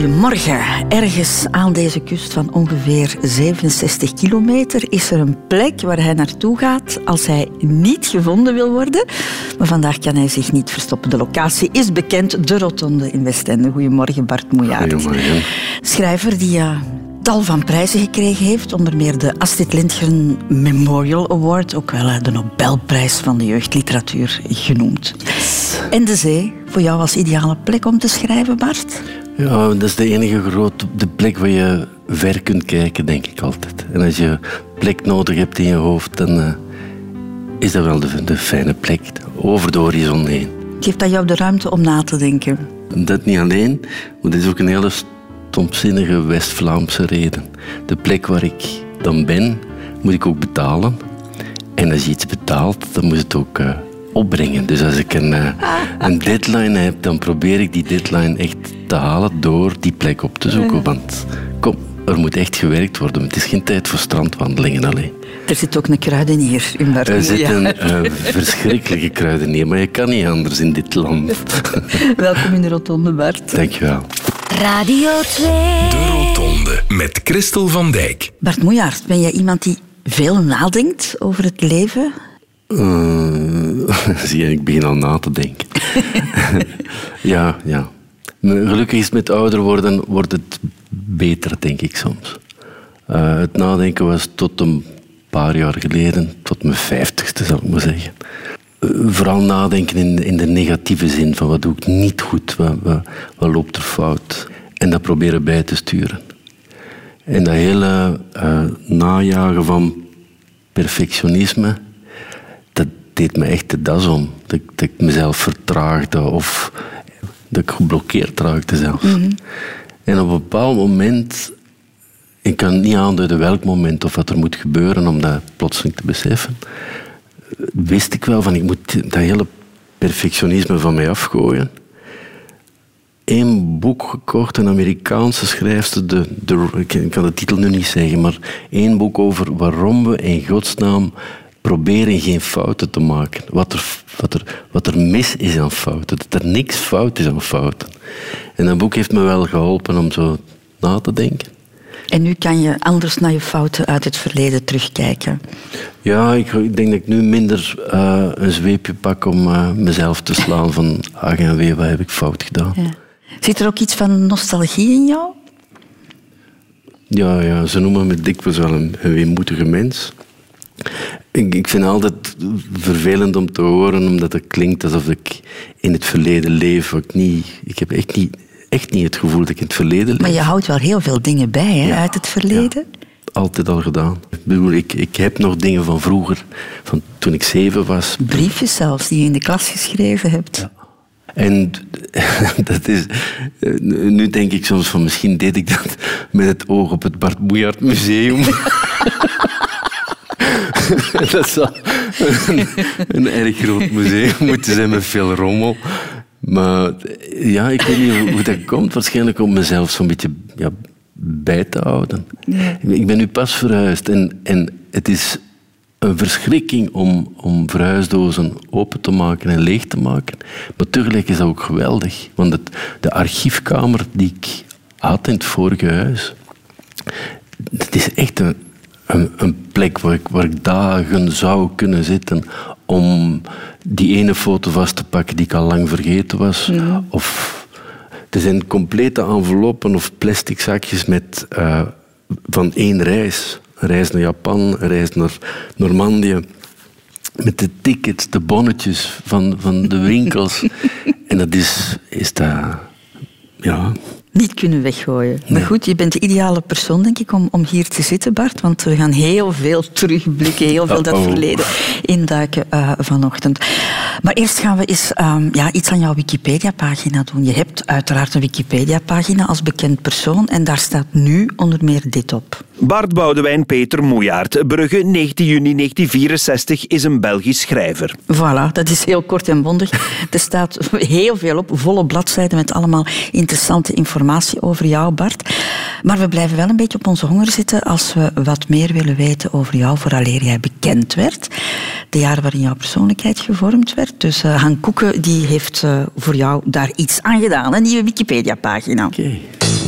Goedemorgen. Ergens aan deze kust van ongeveer 67 kilometer is er een plek waar hij naartoe gaat als hij niet gevonden wil worden. Maar vandaag kan hij zich niet verstoppen. De locatie is bekend, de Rotonde in Westende. Goedemorgen Bart Moejaert. Goedemorgen. Schrijver die uh, tal van prijzen gekregen heeft, onder meer de Astrid Lindgren Memorial Award, ook wel uh, de Nobelprijs van de jeugdliteratuur genoemd. En de zee, voor jou als ideale plek om te schrijven, Bart? Ja, dat is de enige grote de plek waar je ver kunt kijken, denk ik altijd. En als je plek nodig hebt in je hoofd, dan uh, is dat wel de, de, fijne plek, over de horizon heen. Geeft dat jou de ruimte om na te denken? Dat niet alleen, maar dit is ook een hele stomzinnige West-Vlaamse reden. De plek waar ik dan ben, moet ik ook betalen. En als je iets betaalt, dan moet het ook uh, opbrengen. Dus als ik een, uh, een deadline heb, dan probeer ik die deadline echt te halen door die plek op te zoeken. Want kom, er moet echt gewerkt worden. Het is geen tijd voor strandwandelingen alleen. Er zit ook een kruidenier in Bart. Er zit een uh, verschrikkelijke kruidenier, maar je kan niet anders in dit land. Welkom in de Rotonde, Bart. Dankjewel. Radio 2. De Rotonde met Christel van Dijk. Bart Moejaert, ben jij iemand die veel nadenkt over het leven? Uh, zie ik begin al na te denken. ja, ja. Gelukkig is met ouder worden wordt het beter, denk ik soms. Uh, het nadenken was tot een paar jaar geleden, tot mijn vijftigste zal ik maar zeggen. Uh, vooral nadenken in, in, de negatieve zin van wat doe ik niet goed, wat, wat, loopt er fout. En dat proberen bij te sturen. En dat hele uh, najagen van perfectionisme, deed me echt de das om. Dat, dat ik mezelf vertraagde of dat ik geblokkeerd raakte zelfs. Mm -hmm. En op een bepaald moment, ik kan niet aanduiden welk moment of wat er moet gebeuren om dat plotseling te beseffen, wist ik wel van ik moet dat hele perfectionisme van mij afgooien. Eén boek gekocht, een Amerikaanse schrijfster, de, de, ik kan de titel nu niet zeggen, maar één boek over waarom we in godsnaam proberen geen fouten te maken. Wat er, wat, er, wat er mis is aan fouten. Dat er niks fout is aan fouten. En dat boek heeft me wel geholpen om zo na te denken. En nu kan je anders naar je fouten uit het verleden terugkijken. Ja, ik, denk dat ik nu minder uh, een zweepje pak om uh, mezelf te slaan van ach en wee, wat heb ik fout gedaan. Ja. Zit er ook iets van nostalgie in jou? Ja, ja ze noemen me dikwijls wel een, een weemoedige mens. Ik, ik vind het altijd vervelend om te horen, omdat het klinkt alsof ik in het verleden leef. Ik, niet, ik heb echt niet, echt niet het gevoel dat ik in het verleden leef. Maar je houdt wel heel veel dingen bij hè, ja, uit het verleden. Ja, altijd al gedaan. Ik bedoel, ik, ik heb nog dingen van vroeger, van toen ik zeven was. Briefjes zelfs, die je in de klas geschreven hebt. Ja. En dat is, nu denk ik soms van misschien deed ik dat met het oog op het Bart Boejaert Museum. dat zou een, een, erg groot museum moeten zijn met veel rommel. Maar ja, ik weet niet hoe dat komt. Waarschijnlijk om mezelf zo'n beetje ja, bij te houden. Ja. Ik ben nu pas verhuisd en, en het is een verschrikking om, om verhuisdozen open te maken en leeg te maken. Maar tegelijk is dat ook geweldig. Want het, de archiefkamer die ik had in het vorige huis, het is echt een, een, een plek waar ik, waar ik dagen zou kunnen zitten om die ene foto vast te pakken die ik al lang vergeten was. Ja. Of er zijn complete enveloppen of plastic zakjes met, uh, van één reis. Een reis naar Japan, een reis naar Normandië. Met de tickets, de bonnetjes van, van de winkels. en dat is, is dat... Ja, niet kunnen weggooien. Maar goed, je bent de ideale persoon, denk ik, om, om hier te zitten, Bart. Want we gaan heel veel terugblikken, heel veel dat verleden induiken eh, vanochtend. Maar eerst gaan we eens ehm, ja, iets aan jouw Wikipedia-pagina doen. Je hebt uiteraard een Wikipedia-pagina als bekend persoon en daar staat nu onder meer dit op. Bart Boudewijn Peter Moejaert, Brugge, 19 juni 1964, is een Belgisch schrijver. Voilà, dat is heel kort en bondig. Er staat heel veel op, volle bladzijden met allemaal interessante informatie over jou, Bart. Maar we blijven wel een beetje op onze honger zitten als we wat meer willen weten over jou vooraleer jij bekend werd. De jaren waarin jouw persoonlijkheid gevormd werd. Dus eh Han Koeken die heeft eh, voor jou daar iets aan gedaan, een nieuwe Wikipedia-pagina. Oké.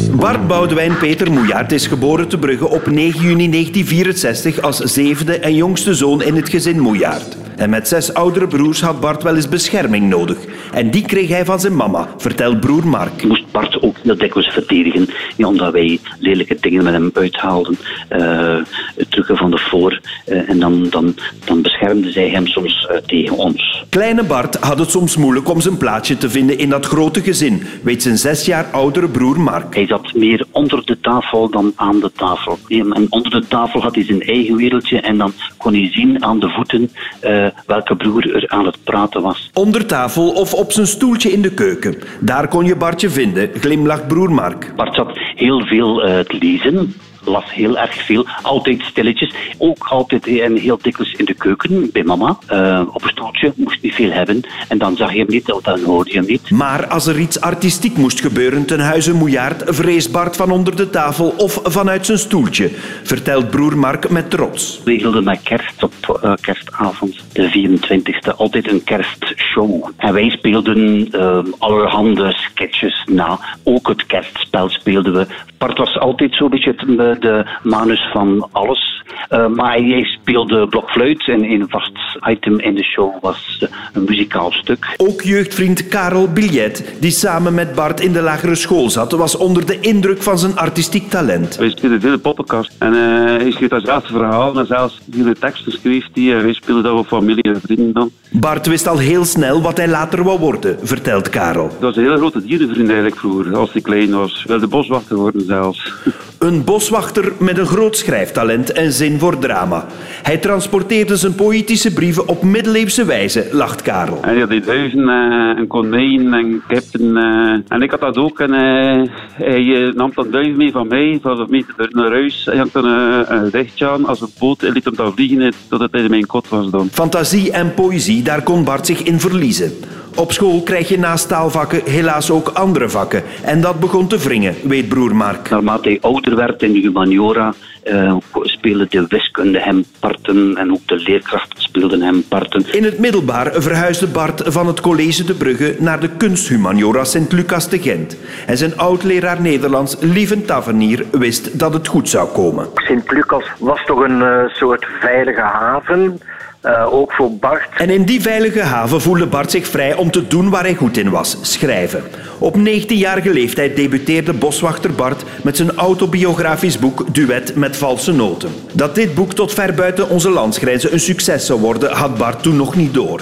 Bart Boudewijn Peter Moejaert is geboren te Brugge op 9 juni 1964 als zevende en jongste zoon in het gezin Moejaert. En met zes oudere broers had Bart wel eens bescherming nodig. En die kreeg hij van zijn mama, vertelt broer Mark. moest Bart ook heel dikwijls verdedigen, ja, omdat wij lelijke dingen met hem uithaalden, eh, het drukken van de voor, eh, en dan, dan, dan beschermde zij hem soms eh, tegen ons. Kleine Bart had het soms moeilijk om zijn plaatsje te vinden in dat grote gezin, weet zijn zes jaar oudere broer Mark. Hij zat meer onder de tafel dan aan de tafel. En onder de tafel had hij zijn eigen wereldje en dan kon hij zien aan de voeten eh, welke broer er aan het praten was. Onder tafel of op zijn stoeltje in de keuken. Daar kon je Bartje vinden, glimlacht broer Mark. Bart zat heel veel eh, te lezen. Las heel erg veel, altijd stilletjes. Ook altijd eh, en heel dikwijls in de keuken bij mama. Eh, op een stoeltje, moest niet veel hebben. En dan zag je hem niet, of dan hoorde je hem niet. Maar als er iets artistiek moest gebeuren ten huize Moejaert, vrees Bart van onder de tafel of vanuit zijn stoeltje, vertelt broer Mark met trots. We hielden met kerst op eh, kerstavond, de 24e, altijd een kerstshow. En wij speelden eh, allerhande sketches na. Ook het kerstspel speelden we. Bart was altijd zo'n beetje het, de manus van alles. Eh, maar hij speelde blokfluit en een vast item in de show was eh, een muzikaal stuk. Ook jeugdvriend Karel Biljet, die samen met Bart in de lagere school zat, was onder de indruk van zijn artistiek talent. Wij speelden veel poppenkast. En eh, hij schreef daar zelfs verhalen en zelfs hele teksten schreef hij. En wij speelden dat voor familie en vrienden dan. Bart wist al heel snel wat hij later wou worden, vertelt Karel. Dat was een hele grote dierenvriend eigenlijk vroeger, als hij klein was. Wilde boswachter worden zelfs. Een boswachter met een groot schrijftalent en zin voor drama. Hij transporteerde zijn poëtische brieven op middeleeuwse wijze, lacht Karel. En hij had die duiven eh, en konijnen en kippen. eh. en ik had dat ook. En eh, hij nam dan duiven mee van mij, van mee naar huis. Hij had een gedichtje aan als een boot en liet hem dan vliegen totdat hij in mijn kot was dan. Fantasie en poëzie, daar kon Bart zich in verliezen. Op school krijg je naast taalvakken helaas ook andere vakken. En dat begon te wringen, weet broer Mark. Naarmate hij ouder werd in de humaniora, eh, speelden de wiskunde hem parten en ook de leerkrachten speelden hem parten. In het middelbaar verhuisde Bart van het college de Brugge naar de kunsthumaniora Sint-Lucas te Gent. En zijn oud-leraar Nederlands, Lieven Tavernier, wist dat het goed zou komen. Sint-Lucas was toch een eh, soort veilige haven, eh, ook voor Bart. En in die veilige haven voelde Bart zich vrij om te doen waar hij goed in was, schrijven. Op 19-jarige leeftijd debuteerde boswachter Bart met zijn autobiografisch boek Duet met valse noten. Dat dit boek tot ver buiten onze landsgrenzen een succes zou worden, had Bart toen nog niet door.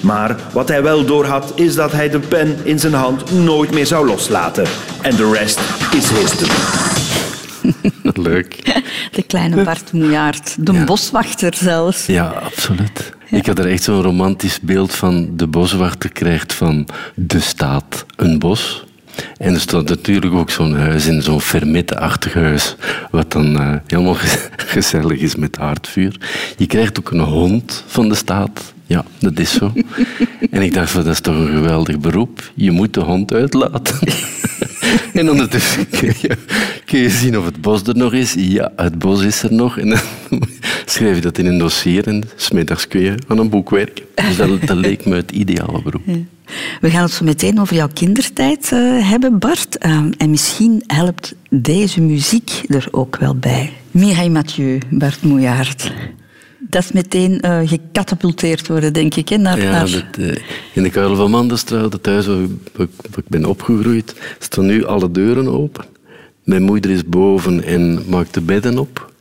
Maar wat hij wel door had, is dat hij de pen in zijn hand nooit meer zou loslaten. En de rest is history. Leuk. De kleine Bart Moejaert, de boswachter zelfs. Ja, absoluut. Ik had er echt zo'n romantisch beeld van de boswachter krijgt van de staat een bos. En er staat natuurlijk ook zo'n huis in, zo'n fermette-achtig huis, wat dan eh, helemaal ge- gezellig is met aardvuur. Je krijgt ook een hond van de staat. Ja, dat is zo. en ik dacht, van, dat is toch een geweldig beroep. Je moet de hond uitlaten. en ondertussen kun je, kun je zien of het bos er nog is. Ja, het bos is er nog. En dan schrijf je dat in een dossier en smiddags kun je aan een boek werken. Dus dat, dat leek me het ideale beroep. We gaan het zo meteen over jouw kindertijd eh, hebben, Bart. Ehm, en misschien helpt deze muziek er ook wel bij. Mireille Mathieu, Bart Moejaert. Dat is meteen eh, gecatapulteerd worden, denk ik, hè, naar, Ja, naar- dat, eh, in de Karel van Mandenstraat, het huis waar, waar- waar ik ben opgegroeid, staan nu alle deuren open. Mijn moeder is boven en maakt de bedden op.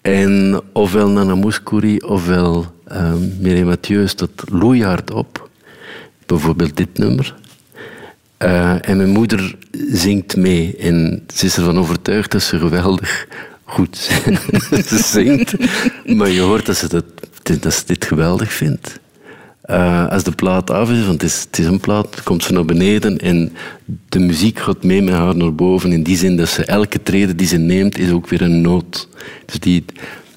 En ofwel Nana Mouskouri ofwel um, Mireille Mathieu staat loeihard op. Bijvoorbeeld dit nummer. Eh, en mijn moeder zingt mee. En ze is ervan overtuigd dat ze geweldig goed ze zingt. Maar je hoort dat ze, dat, dat ze dit geweldig vindt. Eh, als de plaat af is, want het is, het is een plaat, komt ze naar beneden en de muziek gaat mee met haar naar boven. In die zin dat ze elke trede die ze neemt, is ook weer een noot. Dus die,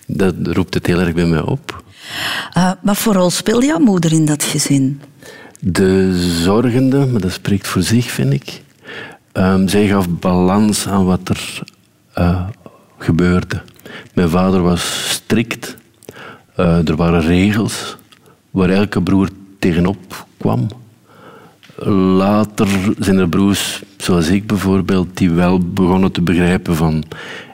dat roept het heel erg bij mij op. Uh, wat voor rol speelde jouw moeder in dat gezin? De zorgende, maar dat spreekt voor zich, vind ik. Um, zij gaf balans aan wat er uh, gebeurde. Mijn vader was strikt. Uh, er waren regels waar elke broer tegenop kwam. Later zijn er broers, zoals ik bijvoorbeeld, die wel begonnen te begrijpen van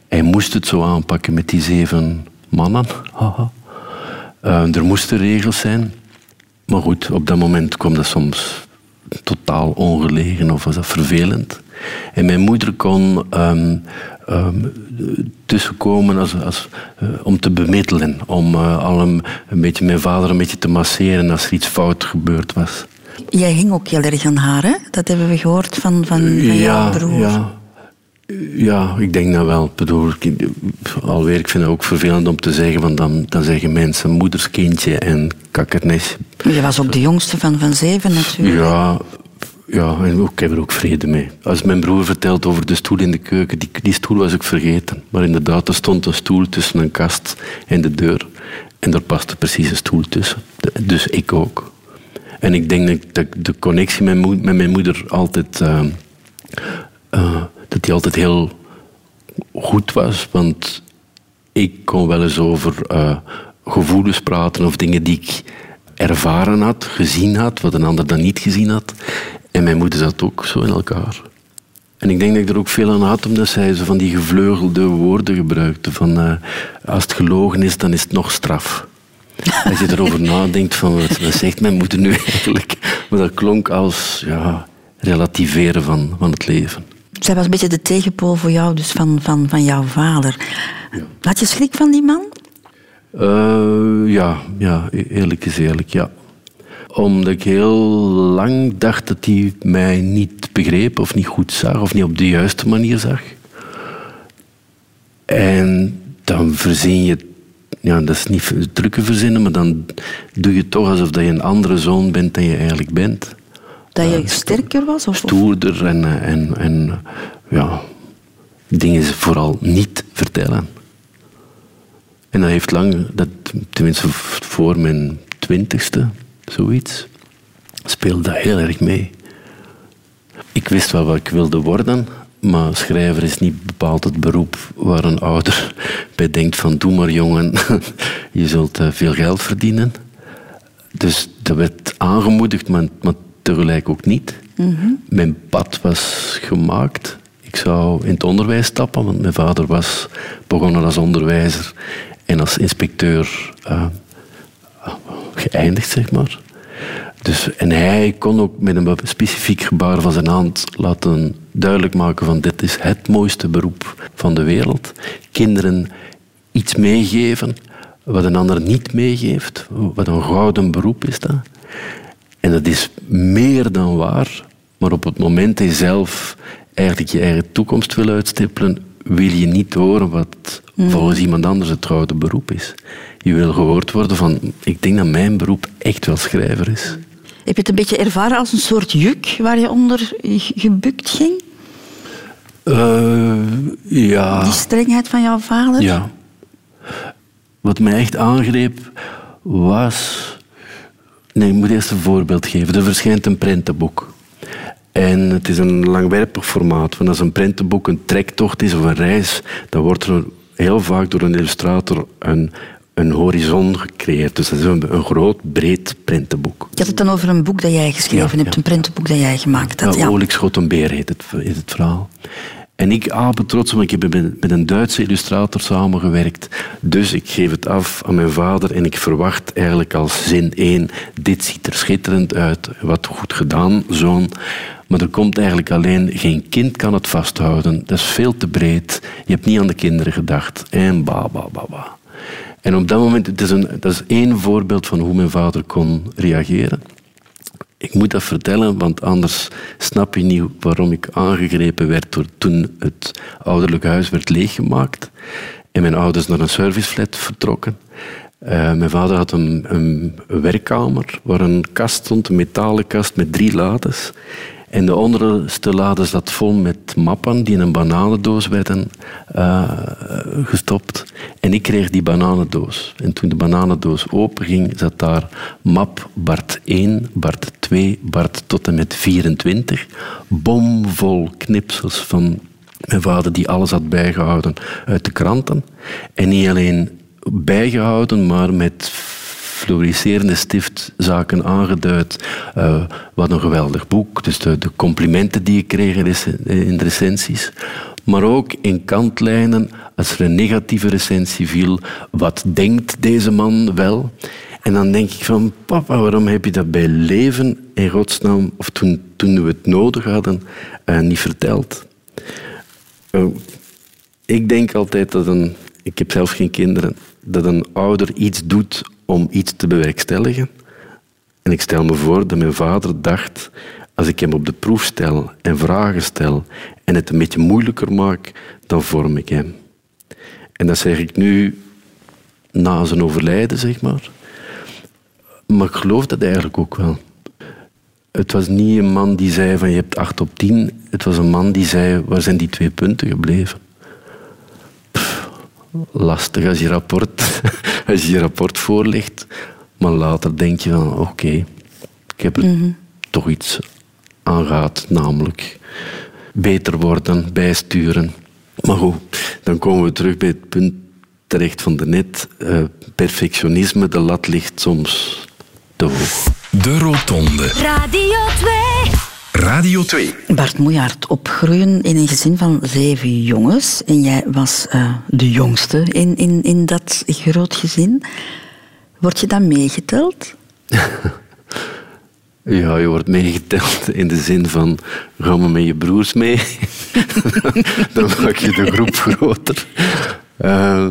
hij moest het zo aanpakken met die zeven mannen. Haha. Uh, er moesten regels zijn. Maar goed, op dat moment kwam dat soms totaal ongelegen of was dat vervelend. En mijn moeder kon um, um, tussenkomen als, als, uh, om te bemiddelen, om uh, al een, een, beetje mijn vader een beetje te masseren als er iets fout gebeurd was. Jij hing ook heel erg aan haar, hè? Dat hebben we gehoord van, van, van ja, jouw broer. Ja, ja, ik denk dat wel. Ik bedoel, ik, alweer, ik vind het ook vervelend om te zeggen, want dan, dan zeggen mensen moederskindje en kakkernes. Je was ook de jongste van, van zeven natuurlijk. Ja, ja, en ook, ik heb er ook vrede mee. Als mijn broer vertelt over de stoel in de keuken, die, stoel was ik vergeten. Maar inderdaad, er stond een stoel tussen een kast en de deur. En daar paste precies een stoel tussen. Dus ik ook. En ik denk dat de connectie met mijn moeder altijd... Uh, uh, dat die altijd heel goed was. Want ik kon wel eens over uh, gevoelens praten of dingen die ik ervaren had, gezien had, wat een ander dan niet gezien had. En mijn moeder zat ook zo in elkaar. En ik denk dat ik er ook veel aan had, omdat zij zo van die gevleugelde woorden gebruikte. Van, uh, als het gelogen is, dan is het nog straf. Als je erover nadenkt, van, wat, wat zegt mijn moeder nu eigenlijk? Maar dat klonk als ja, relativeren van, van het leven. Zij was een beetje de tegenpool voor jou, dus van, van, van jouw vader. Ja. Had je schrik van die man? Uh, ja, ja, eerlijk is eerlijk, ja. Omdat ik heel lang dacht dat hij mij niet begreep of niet goed zag of niet op de juiste manier zag. En dan verzin je, ja, dat is niet drukke verzinnen, maar dan doe je toch alsof dat je een andere zoon bent dan je eigenlijk bent. Dat je sterker was? Of? Stoerder en, en, en ja, dingen vooral niet vertellen. En dat heeft lang, dat, tenminste voor mijn twintigste, zoiets, speelde dat heel erg mee. Ik wist wel wat ik wilde worden, maar schrijver is niet bepaald het beroep waar een ouder bij denkt van doe maar jongen, je zult eh, veel geld verdienen. Dus dat werd aangemoedigd, maar, maar tegelijk ook niet. Mm -hmm. Mijn pad was gemaakt. Ik zou in het onderwijs stappen, want mijn vader was begonnen als onderwijzer en als inspecteur uh, geëindigd, zeg maar. Dus, en hij kon ook met een specifiek gebaar van zijn hand laten duidelijk maken van dit is het mooiste beroep van de wereld. Kinderen iets meegeven wat een ander niet meegeeft. Wat een gouden beroep is dat. En dat is meer dan waar. Maar op het moment dat je zelf eigenlijk je eigen toekomst wil uitstippelen, wil je niet horen wat mm. volgens iemand anders het gouden beroep is. Je wil gehoord worden van, ik denk dat mijn beroep echt wel schrijver is. Heb je het een beetje ervaren als een soort juk waar je onder gebukt ging? Uh, ja. Die strengheid van jouw vader? Ja. Wat mij echt aangreep was Nee, ik moet eerst een voorbeeld geven. Er verschijnt een prentenboek. En het is een langwerpig formaat. Want als een prentenboek een trektocht is of een reis, dan wordt er heel vaak door een illustrator een, een horizon gecreëerd. Dus dat is een, een groot, breed prentenboek. Je had het dan over een boek dat jij geschreven ja, hebt, ja. een prentenboek dat jij gemaakt had. Ja, Olijk schot een beer heet het, heet het verhaal. En ik apen trots, want ik heb met een Duitse illustrator samengewerkt. Dus ik geef het af aan mijn vader en ik verwacht eigenlijk als zin één, dit ziet er schitterend uit, wat goed gedaan, zoon. Maar er komt eigenlijk alleen, geen kind kan het vasthouden, dat is veel te breed, je hebt niet aan de kinderen gedacht. En ba, ba, ba, ba. En op dat moment, het is een, dat is één voorbeeld van hoe mijn vader kon reageren. ik moet dat vertellen, want anders snap je niet waarom ik aangegrepen werd toen het ouderlijk huis werd leeggemaakt en mijn ouders naar een serviceflat vertrokken. Eh, mijn vader had een, een, werkkamer waar een kast stond, een metalen kast met drie lades. En de onderste lade zat vol met mappen die in een bananendoos werden uh, gestopt. En ik kreeg die bananendoos. En toen de bananendoos openging, zat daar map Bart 1, Bart 2, Bart tot en met 24. Bomvol knipsels van mijn vader die alles had bijgehouden uit de kranten. En niet alleen bijgehouden, maar met fluoriserende stiftzaken aangeduid. Uh, wat een geweldig boek. Dus de, complimenten die ik kreeg in de recensies. Maar ook in kantlijnen, als er een negatieve recensie viel, wat denkt deze man wel? En dan denk ik van, papa, waarom heb je dat bij leven in godsnaam, of toen, toen we het nodig hadden, uh, niet verteld? Uh, ik denk altijd dat een, ik heb zelf geen kinderen, dat een ouder iets doet om iets te bewerkstelligen. En ik stel me voor dat mijn vader dacht, als ik hem op de proef stel en vragen stel en het een beetje moeilijker maak, dan vorm ik hem. En dat zeg ik nu na zijn overlijden, zeg maar. Maar ik geloof dat eigenlijk ook wel. Het was niet een man die zei van je hebt acht op tien. Het was een man die zei waar zijn die twee punten gebleven lastig als je rapport, als je rapport voorlegt. Maar later denk je van oké, ik heb er mhm. toch iets aan gehad, namelijk beter worden, bijsturen. Maar goed, dan komen we terug bij het punt terecht van de net. Uh, perfectionisme, de lat ligt soms te hoog. De Rotonde. Radio 2. Radio 2. Bart Moejaert, opgroeien in een gezin van zeven jongens. En jij was uh, de jongste in, in, in dat groot gezin. Word je dan meegeteld? Ja, je wordt meegeteld in de zin van ga maar met je broers mee. dan maak je de groep groter. Uh,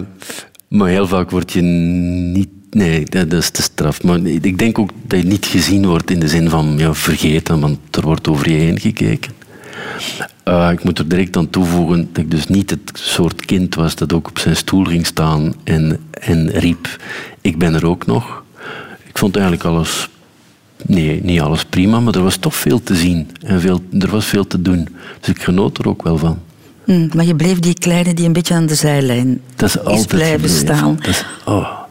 maar heel vaak word je niet Nee, dat is te straf. Maar ik denk ook dat je niet gezien wordt in de zin van ja, vergeten, want er wordt over je heen gekeken. Uh, ik moet er direct aan toevoegen dat ik dus niet het soort kind was dat ook op zijn stoel ging staan en, en riep: Ik ben er ook nog. Ik vond eigenlijk alles, nee, niet alles prima, maar er was toch veel te zien en veel, er was veel te doen. Dus ik genoot er ook wel van. Mm, maar je bleef die kleine die een beetje aan de zijlijn dat is, altijd blijven staan. Dat is, oh.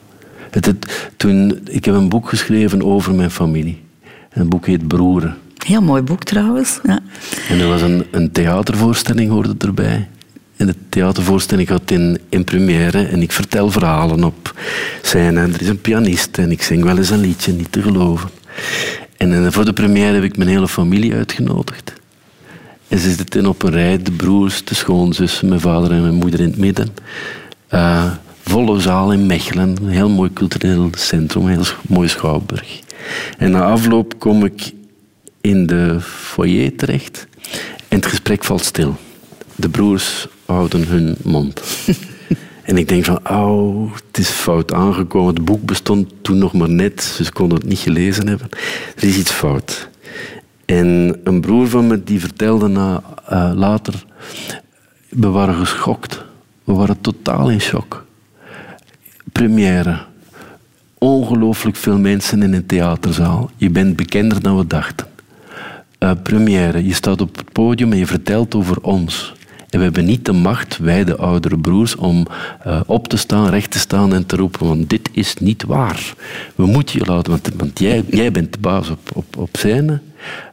Het, toen, ik heb een boek geschreven over mijn familie. En het boek heet Broeren. Heel mooi boek trouwens. Ja. En er was een, een theatervoorstelling hoorde erbij. En de theatervoorstelling gaat in, in première en ik vertel verhalen op scène. En er is een pianist en ik zing wel eens een liedje, niet te geloven. En, en voor de première heb ik mijn hele familie uitgenodigd. En ze zitten op een rij, de broers, de schoonzussen, mijn vader en mijn moeder in het midden. Uh, volle zaal in Mechelen. Een heel mooi cultureel centrum, een heel mooi schouwburg. En na afloop kom ik in de foyer terecht en het gesprek valt stil. De broers houden hun mond. en ik denk van, oh, het is fout aangekomen. Het boek bestond toen nog maar net, dus ze konden het niet gelezen hebben. Er is iets fout. En een broer van me die vertelde na, uh, later, we waren geschokt. We waren totaal in shock première. Ongelooflijk veel mensen in een theaterzaal. Je bent bekender dan we dachten. Uh, première, je staat op het podium en je vertelt over ons. En we hebben niet de macht, wij de oudere broers, om uh, op te staan, recht te staan en te roepen, want dit is niet waar. We moeten je laten, want, jij, jij bent de baas op, op, op scène.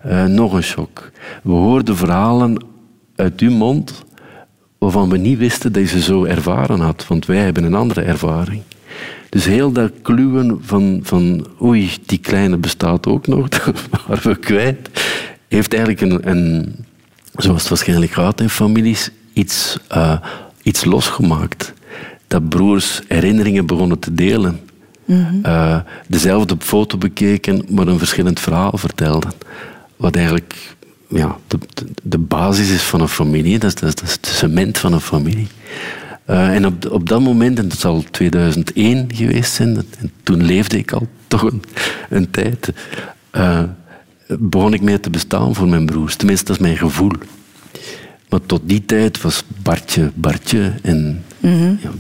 Uh, nog een shock. We hoorden verhalen uit uw mond waarvan we niet wisten dat je ze zo ervaren had, want wij hebben een andere ervaring. Dus heel dat kluwen van, van oei, die kleine bestaat ook nog, waren we kwijt, heeft eigenlijk een, een zoals het waarschijnlijk gaat in families, iets, uh, iets losgemaakt. Dat broers herinneringen begonnen te delen. Mm dezelfde foto bekeken, maar een verschillend verhaal vertelden. Wat eigenlijk ja, de, de, basis is van een familie, dat is, dat is het cement van een familie. Uh, en op, op dat moment, en dat zal 2001 geweest zijn, en toen leefde ik al toch een, een tijd, uh, begon ik mee te bestaan voor mijn broers. Tenminste, dat is mijn gevoel. Maar tot die tijd was Bartje Bartje en ja,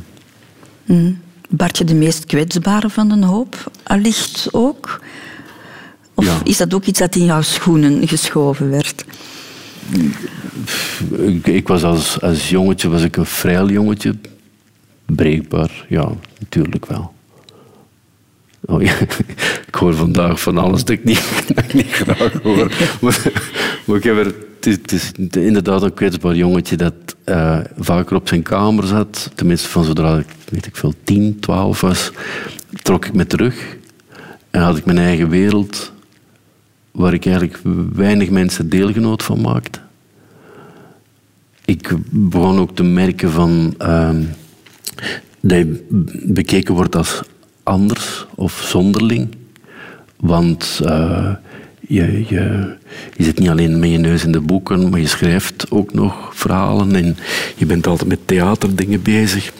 Bartje de meest kwetsbare van de hoop, allicht ook? Of Ja. is dat ook iets dat in jouw schoenen geschoven werd? Ik, was als, als jongetje was ik een vrij jongetje. Breekbaar, ja, natuurlijk wel. Oh, ja. Ik hoor vandaag van alles dat ik niet, niet graag hoor. Maar, ik heb er, het, is, inderdaad een kwetsbaar jongetje dat eh, vaker op zijn kamer zat. Tenminste, van zodra ik, weet ik veel, 10, 12 was, trok ik me terug. En had ik mijn eigen wereld, waar ik eigenlijk weinig mensen deelgenoot van maakte. Ik begon ook te merken van, ehm, dat je bekeken wordt als anders of zonderling. Want eh, je, je, je zit niet alleen met je neus in de boeken, maar je schrijft ook nog verhalen en je bent altijd met theaterdingen bezig.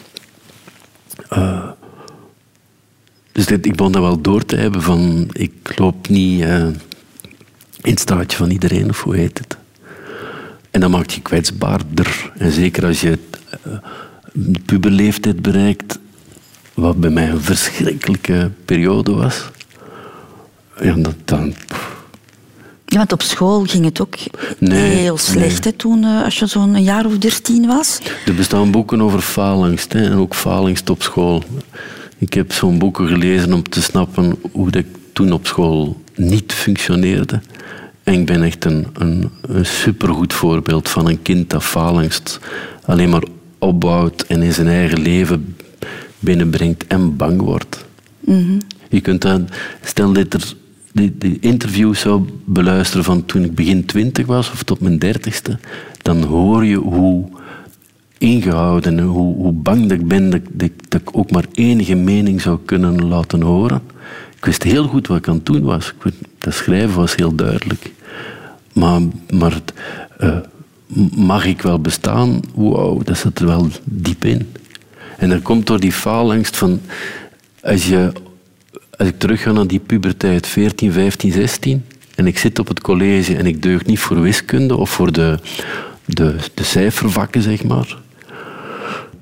Eh, dus dit, ik begon dat wel door te hebben van ik loop niet eh, in het van iedereen, of hoe heet het. En dat maakt je kwetsbaarder. En zeker als je uh, de puberleeftijd bereikt, wat bij mij een verschrikkelijke periode was. Ja, dat dan... Ja, want op school ging het ook Nee, heel slecht hè, toen, eh, als je zo'n een jaar of dertien was. Er bestaan boeken over faalangst hè, en ook faalangst op school. Ik heb zo'n boeken gelezen om te snappen hoe dat ik toen op school niet functioneerde. En ik ben echt een, een, een supergoed voorbeeld van een kind dat faalangst alleen maar opbouwt en in zijn eigen leven binnenbrengt en bang wordt. Je kunt dat, stel dat er die, interviews zou beluisteren van toen ik begin twintig was of tot mijn dertigste, dan hoor je hoe ingehouden en hoe, hoe bang dat ik ben dat, dat, dat ik ook maar enige mening zou kunnen laten horen. Ik wist heel goed wat ik aan het doen was. Dat schrijven was heel duidelijk. Maar, maar eh, mag ik wel bestaan? Wow, dat zit er wel diep in. En dat komt door die faalangst van... Als, je, als ik terug ga naar die puberteit, 14, 15, 16... en ik zit op het college en ik deug niet voor wiskunde... of voor de, de, de cijfervakken, zeg maar...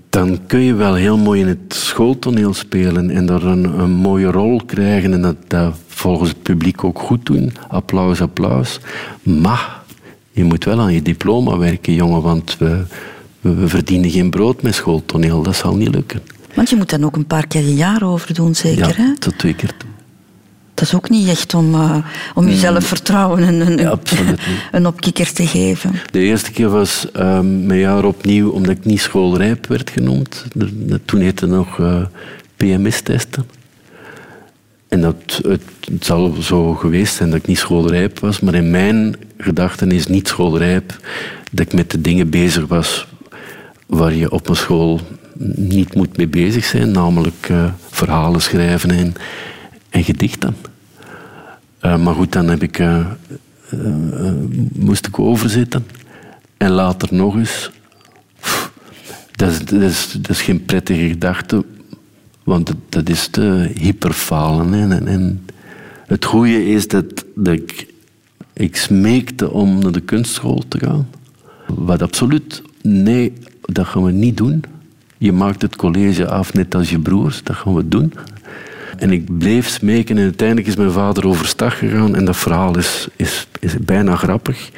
dan kun je wel heel mooi in het schooltoneel spelen... en daar een, een mooie rol krijgen... en dat, dat volgens het publiek ook goed doen. Applaus, applaus. Maar je moet wel aan je diploma werken, jongen... want we, we, verdienen geen brood met schooltoneel. Dat zal niet lukken. Want je moet dan ook een paar keer een jaar over doen, zeker. Hè? Ja, tot twee keer toe. Dat is ook niet echt om, eh, om jezelf vertrouwen en een. Ja, een opkikker te geven. De eerste keer was ehm, mijn jaar opnieuw omdat ik niet schoolrijp werd genoemd. Toen heette het nog eh, PMS-testen. En dat, het, het zal zo geweest zijn dat ik niet schoolrijp was, maar in mijn gedachten is niet schoolrijp dat ik met de dingen bezig was waar je op een school niet moet mee bezig zijn, namelijk eh, verhalen schrijven en, en gedichten. Eh, maar goed, dan heb ik, eh, eh, moest ik overzitten. En later nog eens. Dat is, dat, is, geen prettige gedachte, want dat is te hyperfalen. En, en het goede is dat, dat ik, ik smeekte om naar de kunstschool te gaan. Wat absoluut, nee, dat gaan we niet doen. Je maakt het college af net als je broers, dat gaan we doen. En ik bleef smeken en uiteindelijk is mijn vader overstag gegaan. En dat verhaal is, is, is bijna grappig.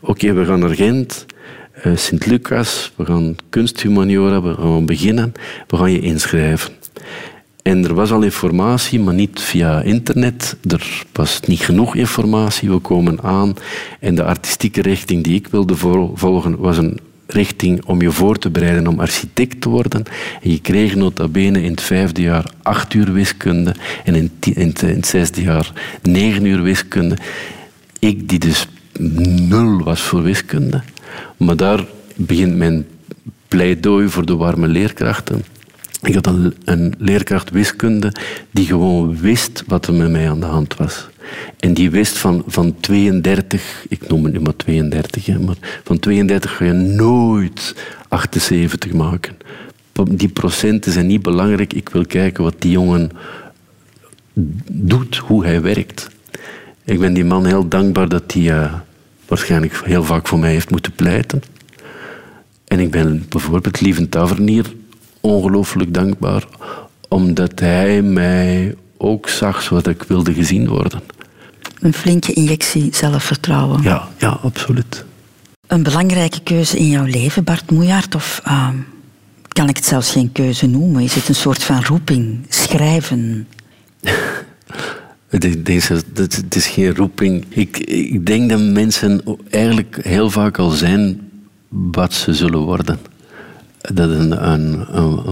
Oké, we gaan naar Gent, eh, Sint-Lucas, we gaan kunsthumaniora, we gaan beginnen. We gaan je inschrijven. En er was al informatie, maar niet via internet. Er was niet genoeg informatie. We komen aan en de artistieke richting die ik wilde vol- volgen was een richting om je voor te bereiden om architect te worden. En je kreeg nota bene in het vijfde jaar acht uur wiskunde en in, in, het, in het zesde jaar negen uur wiskunde. Ik die dus nul was voor wiskunde. Maar daar begint mijn pleidooi voor de warme leerkrachten. Ik had een, leerkracht wiskunde die gewoon wist wat er met mij aan de hand was. En die wist van, van 32, ik noem het nu maar 32, hè, maar van 32 ga je nooit 78 maken. Die procenten zijn niet belangrijk. Ik wil kijken wat die jongen doet, hoe hij werkt. Ik ben die man heel dankbaar dat hij eh, waarschijnlijk heel vaak voor mij heeft moeten pleiten. En ik ben bijvoorbeeld Lieven Tavernier ongelooflijk dankbaar, omdat hij mij ook zag zoals ik wilde gezien worden. Een flinke injectie zelfvertrouwen. Ja, ja, absoluut. Een belangrijke keuze in jouw leven, Bart Moejaert? Of uh, kan ik het zelfs geen keuze noemen? Is het een soort van roeping? Schrijven? Deze, het is geen roeping. Ik, ik denk dat mensen eigenlijk heel vaak al zijn wat ze zullen worden. Dat een, een,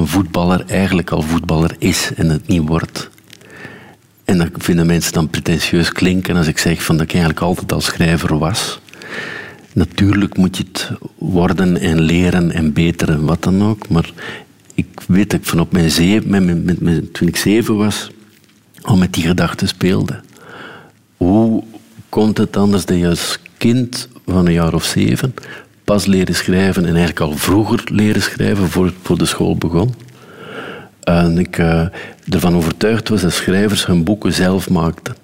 voetballer eigenlijk al voetballer is en het niet wordt. En dat vinden mensen dan pretentieus klinken als ik zeg van dat ik eigenlijk altijd al schrijver was. Natuurlijk moet je het worden en leren en beter en wat dan ook. Maar ik weet dat ik van op mijn zeven, met, met, toen ik zeven was, al met die gedachten speelde. Hoe komt het anders dat je als kind van een jaar of zeven pas leren schrijven en eigenlijk al vroeger leren schrijven voor, voor de school begon? En ik uh, ervan overtuigd was dat schrijvers hun boeken zelf maakten.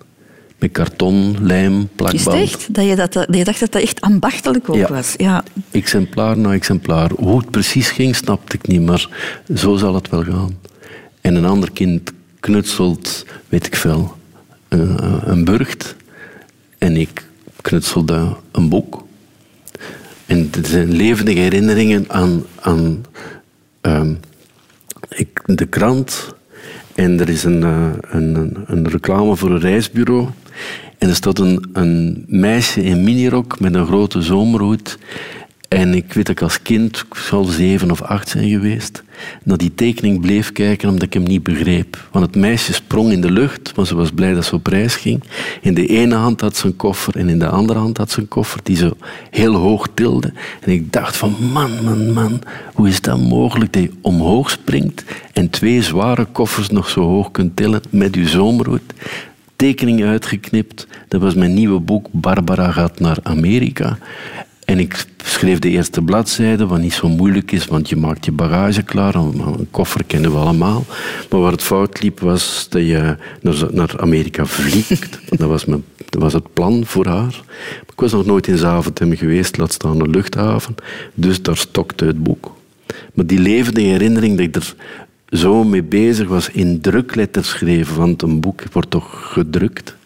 Met karton, lijm, plakband. Is echt? Dat je, dat, dat je dacht dat dat echt ambachtelijk ook was? Ja. Exemplaar na exemplaar. Hoe het precies ging, snapte ik niet, maar zo zal het wel gaan. En een ander kind knutselt, weet ik veel, een, een burcht. En ik knutselde een boek. En het zijn levendige herinneringen aan, aan ik, de krant. En er is een, uh, een, een, reclame voor een reisbureau. En er staat een, een meisje in minirok met een grote zomerhoed. En ik weet dat ik als kind, ik zal zeven of acht zijn geweest, naar die tekening bleef kijken omdat ik hem niet begreep. Want het meisje sprong in de lucht, want ze was blij dat ze op reis ging. In de ene hand had ze een koffer en in de andere hand had ze een koffer die ze heel hoog tilde. En ik dacht van man, man, man, hoe is dat mogelijk dat je omhoog springt en twee zware koffers nog zo hoog kunt tillen met je zomerhoed? Tekening uitgeknipt. Dat was mijn nieuwe boek Barbara gaat naar Amerika. En ik schreef de eerste bladzijde, wat niet zo moeilijk is, want je maakt je bagage klaar. Een koffer kennen we allemaal. Maar waar het fout liep, was dat je naar Amerika vliegt. Dat was, mijn, dat was het plan voor haar. Ik was nog nooit in Zaventem geweest, laat staan de luchthaven. Dus daar stokte het boek. Maar die levende herinnering dat ik er zo mee bezig was, in drukletters schreven, want een boek wordt toch gedrukt,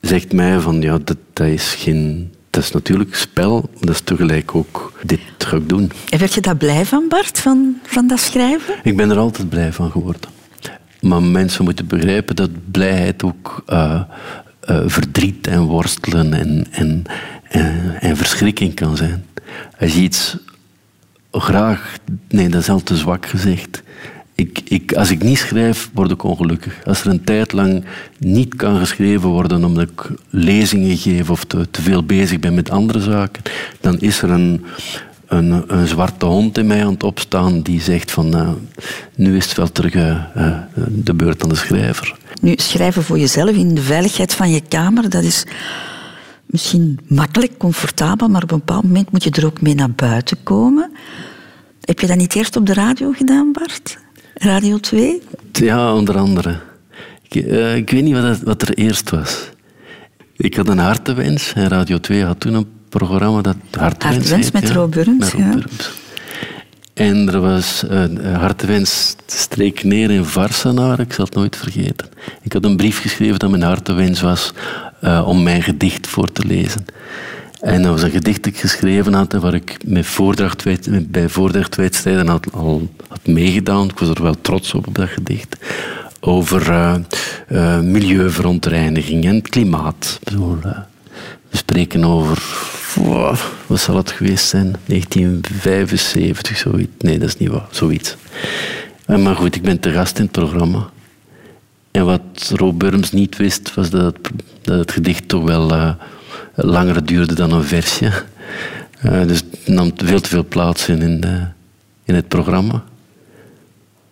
zegt mij van ja, dat, dat is geen dat is natuurlijk spel, maar dat is tegelijk ook dit ga ik doen. En werd je daar blij van, Bart, van, van dat schrijven? Ik ben er altijd blij van geworden. Maar mensen moeten begrijpen dat blijheid ook uh, uh, verdriet en worstelen en, en, en, en, verschrikking kan zijn. Als je iets graag, nee, dat is al te zwak gezegd. Ik, ik, als ik niet schrijf, word ik ongelukkig. Als er een tijd lang niet kan geschreven worden omdat ik lezingen geef of te, veel bezig ben met andere zaken, dan is er een, een, een, zwarte hond in mij aan het opstaan die zegt van nou, nu is het wel terug uh, de beurt aan de schrijver. Nu, schrijven voor jezelf in de veiligheid van je kamer, dat is misschien makkelijk, comfortabel, maar op een bepaald moment moet je er ook mee naar buiten komen. Heb je dat niet eerst op de radio gedaan, Bart? Radio 2? Ja, onder andere. Ik, uh, ik weet niet wat, wat, er eerst was. Ik had een hartewens en Radio 2 had toen een programma dat Hartewens, hartewens met ja, Burms. Met ja. En er was een uh, hartewens streek neer in Varsenaar, ik zal het nooit vergeten. Ik had een brief geschreven dat mijn hartewens was uh, om mijn gedicht voor te lezen. En dat was een gedicht dat ik geschreven had, waar ik met voordracht, bij voordrachtwedstrijden had, al had meegedaan. Ik was er wel trots op, op dat gedicht. Over uh, uh, milieuverontreiniging en klimaat. Uh, we spreken over, wat zal het geweest zijn? 1975, zoiets. Nee, dat is niet waar, zoiets. Maar goed, ik ben te gast in het programma. En wat Rob Burms niet wist, was dat het, dat het gedicht toch wel langer duurde dan een versje. Uh, dus het nam veel te veel plaats in, in, de, in het programma.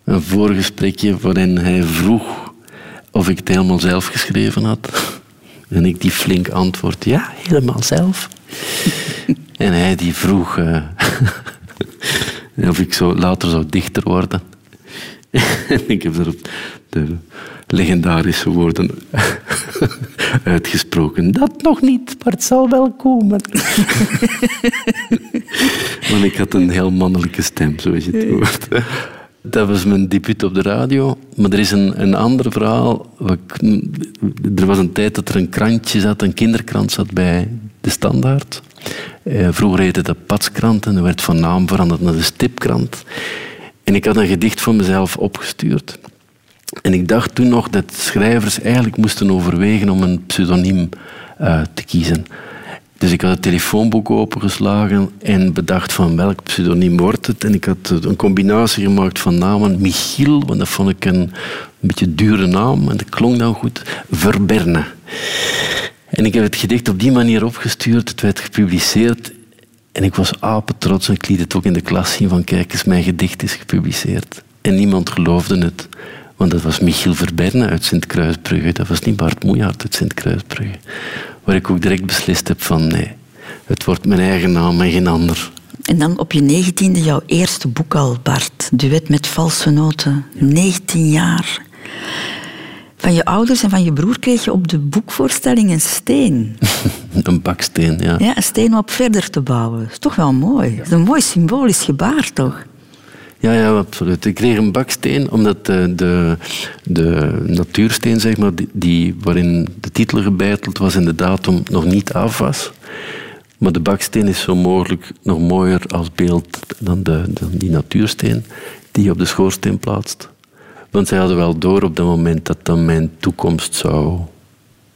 Een voorgesprekje waarin hij vroeg of ik het helemaal zelf geschreven had. En ik die flink antwoord, ja, helemaal zelf. en hij die vroeg uh, of ik zo later zou dichter worden. en ik heb er de legendarische woorden uitgesproken. Dat nog niet, maar het zal wel komen. Want ik had een heel mannelijke stem, zoals je het hoort. Dat was mijn debuut op de radio. Maar er is een, een ander verhaal. Er was een tijd dat er een krantje zat, een kinderkrant zat bij de Standaard. Eh, vroeger heette dat Patskrant en werd van naam veranderd naar de Stipkrant. En ik had een gedicht van mezelf opgestuurd. En ik dacht toen nog dat schrijvers eigenlijk moesten overwegen om een pseudoniem eh, te kiezen. Dus ik had het telefoonboek opengeslagen en bedacht van welk pseudoniem wordt het. En ik had een combinatie gemaakt van namen. Michiel, want dat vond ik een, een beetje dure naam en dat klonk dan goed. Verberne. En ik heb het gedicht op die manier opgestuurd. Het werd gepubliceerd. En ik was apetrots en ik liet het ook in de klas zien van kijk eens, mijn gedicht is gepubliceerd. En niemand geloofde het. Want dat was Michiel Verberne uit Sint-Kruisbrugge. Dat was niet Bart Moejaert uit Sint-Kruisbrugge. Waar ik ook direct beslist heb van nee, het wordt mijn eigen naam en geen ander. En dan op je negentiende jouw eerste boek al, Bart. Duet met valse noten. 19 jaar. Van je ouders en van je broer kreeg je op de boekvoorstelling een steen. Een baksteen, ja. Ja, een steen om op verder te bouwen. Dat is toch wel mooi. Dat is een mooi symbolisch gebaar, toch? Ja, ja, absoluut. Ik kreeg een baksteen omdat de, de, de natuursteen, zeg maar, die, die, waarin de titel gebeiteld was en de datum nog niet af was. Maar de baksteen is zo mogelijk nog mooier als beeld dan, de, dan die natuursteen die je op de schoorsteen plaatst. Want zij hadden wel door op dat moment dat dat mijn toekomst zou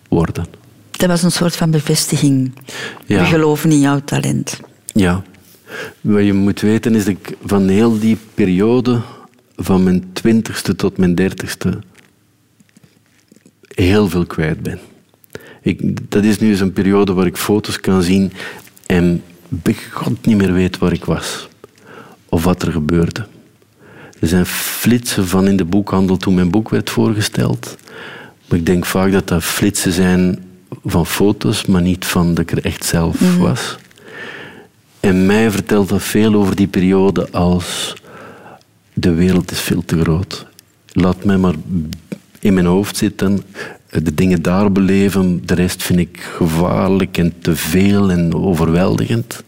worden. Dat was een soort van bevestiging. Ja. We geloven in jouw talent. Ja. Wat je moet weten is dat ik van heel die periode, van mijn twintigste tot mijn dertigste, heel veel kwijt ben. Ik, dat is nu eens een periode waar ik foto's kan zien en bij God niet meer weet waar ik was. Of wat er gebeurde. Er zijn flitsen van in de boekhandel toen mijn boek werd voorgesteld. Maar ik denk vaak dat dat flitsen zijn van foto's, maar niet van dat ik er echt zelf was. En mij vertelt dat veel over die periode als de wereld is veel te groot. Laat mij maar in mijn hoofd zitten, de dingen daar beleven. De rest vind ik gevaarlijk en te veel en overweldigend.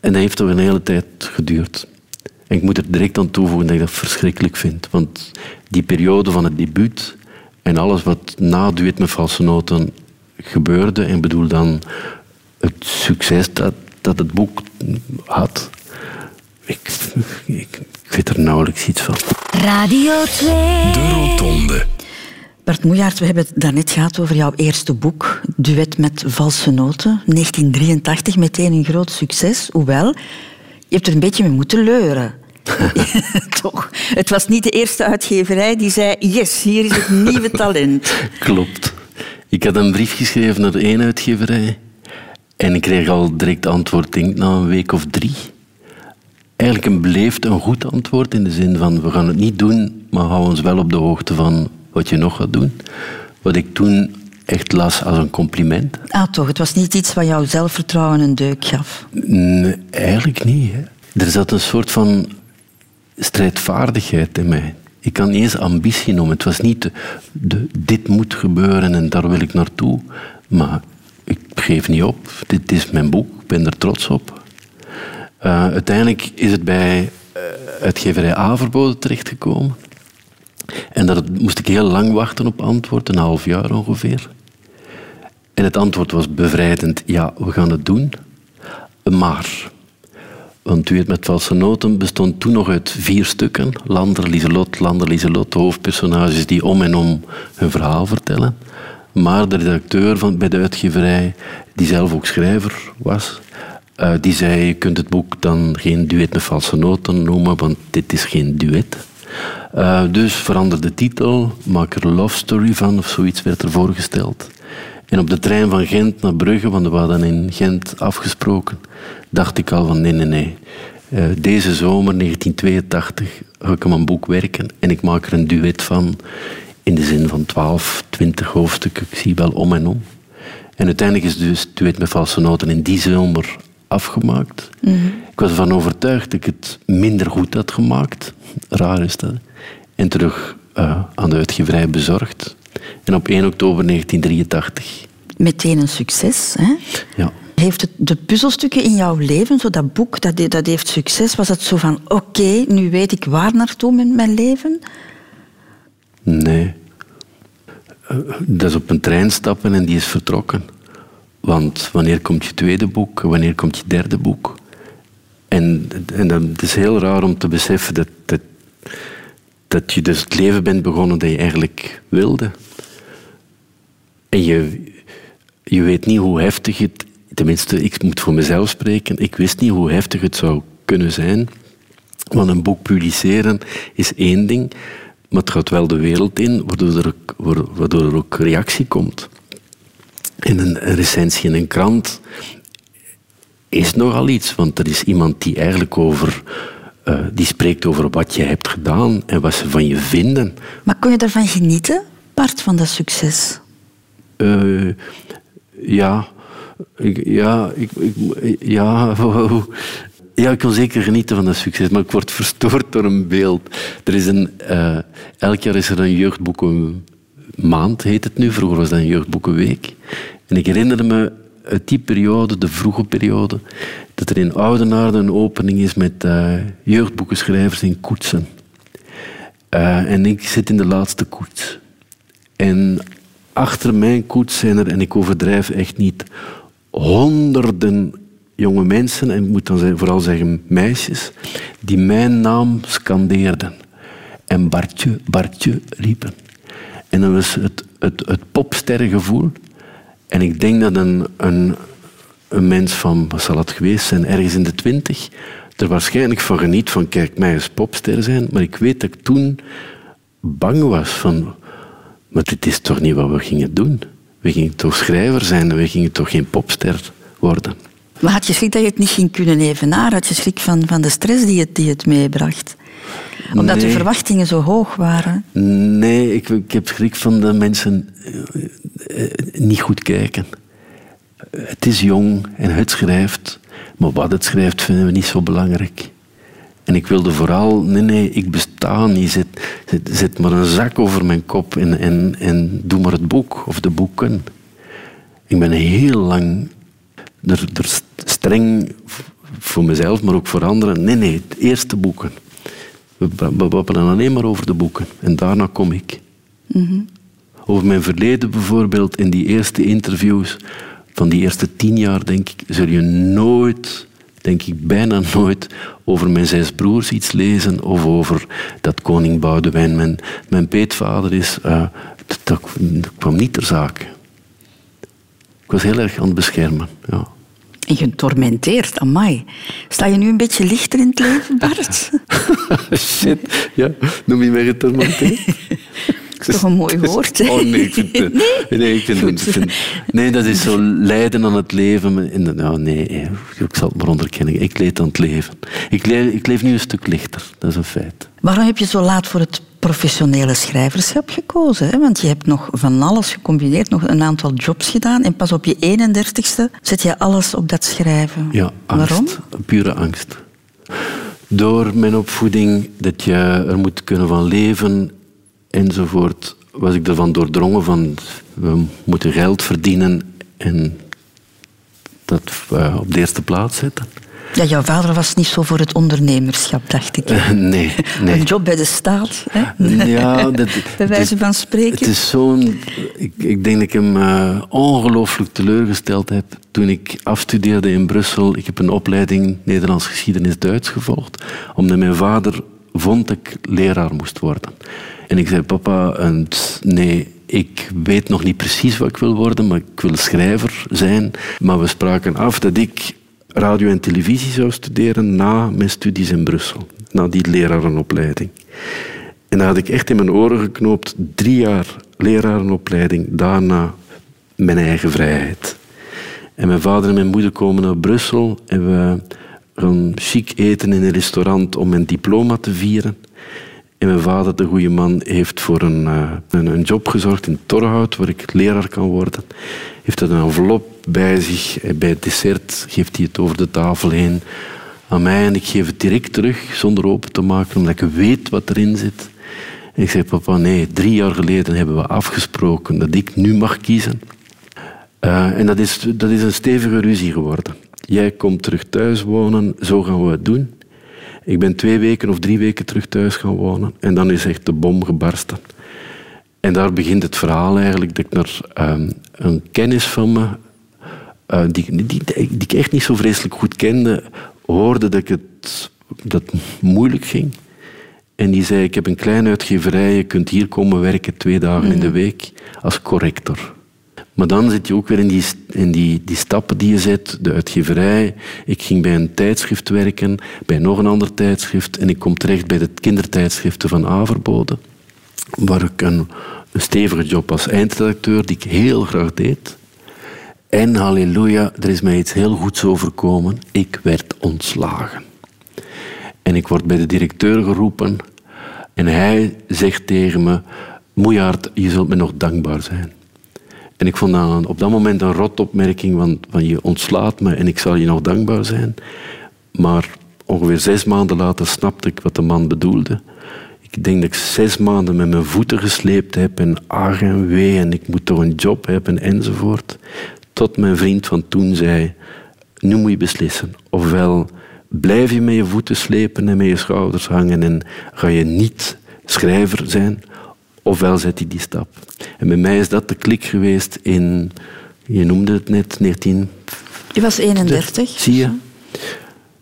En dat heeft toch een hele tijd geduurd. En ik moet er direct aan toevoegen dat ik dat verschrikkelijk vind. Want die periode van het debuut en alles wat na Duet met valse noten gebeurde, en bedoel dan het succes dat, dat het boek had, ik, ik, ik weet er nauwelijks iets van. Radio 2. De Rotonde. Bart Moejaert, we hebben het daarnet gehad over jouw eerste boek, Duet met valse noten. 1983, meteen een groot succes. Hoewel, je hebt er een beetje mee moeten leuren. Toch? Het was niet de eerste uitgeverij die zei: Yes, hier is het nieuwe talent. Klopt. Ik had een brief geschreven naar de ene uitgeverij en ik kreeg al direct antwoord, denk na een week of drie. Eigenlijk een beleefd, een goed antwoord in de zin van we gaan het niet doen, maar hou ons wel op de hoogte van wat je nog gaat doen. Wat ik toen echt las als een compliment. Ah, toch, het was niet iets wat jouw zelfvertrouwen een deuk gaf. Nee, eigenlijk niet. Hè. Er zat een soort van strijdvaardigheid in mij. Ik kan niet eens ambitie noemen. Het was niet de, de, dit moet gebeuren en daar wil ik naartoe. Maar ik geef niet op. Dit is mijn boek. Ik ben er trots op. Uh, uiteindelijk is het bij uh, uitgeverij Averboden terechtgekomen. En daar moest ik heel lang wachten op antwoord, een half jaar ongeveer. En het antwoord was bevrijdend, ja, we gaan het doen. Maar, want Duet met valse noten bestond toen nog uit vier stukken. Lander, Lieselot, Lander, Lieselot, hoofdpersonages die om en om hun verhaal vertellen. Maar de redacteur van, bij de uitgeverij, die zelf ook schrijver was, uh, die zei, je kunt het boek dan geen duet met valse noten noemen, want dit is geen duet. Uh, dus verander de titel, maak er een love story van of zoiets werd er voorgesteld. En op de trein van Gent naar Brugge, want we hadden in Gent afgesproken, dacht ik al van nee, nee, nee. Uh, deze zomer 1982 ga ik aan mijn boek werken en ik maak er een duet van in de zin van 12, 20 hoofdstukken. Ik zie wel om en om. En uiteindelijk is dus duet met valse noten in die zomer afgemaakt. Mm -hmm. Ik was ervan overtuigd dat ik het minder goed had gemaakt. Raar is dat. En terug eh, aan de uitgeverij bezorgd. En op 1 oktober 1983, Meteen een succes. Hè? ja, Heeft het de puzzelstukken in jouw leven, zo dat boek, dat, dat heeft succes, was het zo van oké, nu weet ik waar naartoe met mijn leven? nee. Dat is op een trein stappen en die is vertrokken. Want wanneer komt je tweede boek? Wanneer komt je derde boek? En, en het is heel raar om te beseffen dat, dat, dat je dus het leven bent begonnen dat je eigenlijk wilde. En je, je weet niet hoe heftig het... Tenminste, ik moet voor mezelf spreken. Ik wist niet hoe heftig het zou kunnen zijn. Want een boek publiceren is één ding, maar het gaat wel de wereld in, waardoor er ook, wa- waardoor er ook reactie komt. En een, een recensie in een krant is nogal iets, want er is iemand die eigenlijk over... eh, die spreekt over wat je hebt gedaan en wat ze van je vinden. Maar kon je daarvan genieten, Bart, van dat succes? Eh, ja, ik, ja, ik, ik- ja, ja, ik kan zeker genieten van dat succes, maar ik word verstoord door een beeld. Er is een, eh, elk jaar is er een jeugdboekenmaand, heet het nu. Vroeger was dat een jeugdboekenweek. En ik herinner me uit die periode, de vroege periode, dat er in Oudenaarde een opening is met eh, jeugdboekenschrijvers in koetsen. Eh, en ik zit in de laatste koets. En achter mijn koets zijn er, en ik overdrijf echt niet, honderden jonge mensen, en ik moet dan vooral zeggen meisjes, die mijn naam scandeerden. En Bartje, Bartje riepen. En dat was het, het, het popsterrengevoel. En ik denk dat een, een, een mens van, wat zal het geweest zijn, ergens in de twintig, er waarschijnlijk van geniet van, kijk, mij eens popster zijn. Maar ik weet dat ik toen bang was van, maar dit is toch niet wat we gingen doen? We gingen toch schrijver zijn en we gingen toch geen popster worden? Maar had je schrik dat je het niet ging kunnen evenaren? Had je schrik van, van de stress die het, die het meebracht? Omdat de verwachtingen zo hoog waren. Nee, ik, ik heb schrik van de mensen eh, eh, niet goed kijken. Het is jong en het schrijft, maar wat het schrijft vinden we niet zo belangrijk. En ik wilde vooral, nee, nee, ik besta niet. Zet, zet, zet maar een zak over mijn kop en, en, en doe maar het boek of de boeken. Ik ben heel lang er, er streng voor mezelf, maar ook voor anderen. Nee, nee, het eerste boeken. We, babbelen alleen maar over de boeken. En daarna kom ik. Over mijn verleden bijvoorbeeld, in die eerste interviews van die eerste tien jaar, denk ik, zul je nooit, denk ik bijna nooit, over mijn zes broers iets lezen of over dat koning Boudewijn mijn, mijn peetvader is. Eh, dat, dat kwam niet ter zake. Ik was heel erg aan het beschermen. Ja. En getormenteerd, amai. Sta je nu een beetje lichter in het leven, Bart? Shit, ja, noem je mij getormenteerd? Dat is toch een mooi woord, hè? Oh nee, ik vind, het- nee, ik vind, Goed. ik vind- nee, dat is zo lijden aan het leven. En, nou, nee, ik zal het maar onderkennen. Ik leed aan het leven. Ik leef, ik leef nu een stuk lichter, dat is een feit. Waarom heb je zo laat voor het professionele schrijverschap gekozen? Hè? Want je hebt nog van alles gecombineerd, nog een aantal jobs gedaan. En pas op je 31ste zet je alles op dat schrijven. Ja, angst. Waarom? Pure angst. Door mijn opvoeding, dat je er moet kunnen van leven enzovoort, was ik ervan doordrongen van we moeten geld verdienen en dat eh, op de eerste plaats zetten. Ja, jouw vader was niet zo voor het ondernemerschap, dacht ik. Eh, nee, nee. Een job bij de staat, hè? Ja, dat, bij wijze van spreken. Het is zo'n... Ik, ik denk dat ik hem eh, ongelooflijk teleurgesteld heb toen ik afstudeerde in Brussel. Ik heb een opleiding Nederlands geschiedenis Duits gevolgd, omdat mijn vader vond dat ik leraar moest worden. En ik zei, papa, en nee, ik weet nog niet precies wat ik wil worden, maar ik wil schrijver zijn. Maar we spraken af dat ik radio en televisie zou studeren na mijn studies in Brussel, na die lerarenopleiding. En dat had ik echt in mijn oren geknoopt. Drie jaar lerarenopleiding, daarna mijn eigen vrijheid. En mijn vader en mijn moeder komen naar Brussel en we gaan chic eten in een restaurant om mijn diploma te vieren. En mijn vader, de goede man, heeft voor een, eh, een, een job gezorgd in Torhout, waar ik leraar kan worden. Heeft dat een envelop bij zich. En bij het dessert geeft hij het over de tafel heen aan mij. En ik geef het direct terug, zonder open te maken, omdat ik weet wat erin zit. En ik zei, papa, nee, drie jaar geleden hebben we afgesproken dat ik nu mag kiezen. Eh, en dat is, dat is een stevige ruzie geworden. Jij komt terug thuis wonen, zo gaan we het doen. Ik ben twee weken of drie weken terug thuis gaan wonen. En dan is echt de bom gebarsten. En daar begint het verhaal eigenlijk dat ik naar ehm, een kennis van me, eh, die, die, die, die ik echt niet zo vreselijk goed kende, hoorde dat, ik het, dat het moeilijk ging. En die zei, ik heb een kleine uitgeverij, je kunt hier komen werken twee dagen in de week als corrector. Maar dan zit je ook weer in, die, in die, die stappen die je zet, de uitgeverij. Ik ging bij een tijdschrift werken, bij nog een ander tijdschrift. En ik kom terecht bij de kindertijdschriften van Averbode. Waar ik een, stevige job als eindredacteur, die ik heel graag deed. En halleluja, er is mij iets heel goeds overkomen. Ik werd ontslagen. En ik word bij de directeur geroepen. En hij zegt tegen me: Moejaard, je zult me nog dankbaar zijn. En ik vond op dat moment een rotopmerking, want van je ontslaat me en ik zal je nog dankbaar zijn. Maar ongeveer zes maanden later snapte ik wat de man bedoelde. Ik denk dat ik zes maanden met mijn voeten gesleept heb en ach en wee en ik moet toch een job hebben enzovoort. Tot mijn vriend van toen zei, nu moet je beslissen. Ofwel blijf je met je voeten slepen en met je schouders hangen en ga je niet schrijver zijn, ofwel zet je die stap. En bij mij is dat de klik geweest in, je noemde het net, 19... Je was 31. Zie je?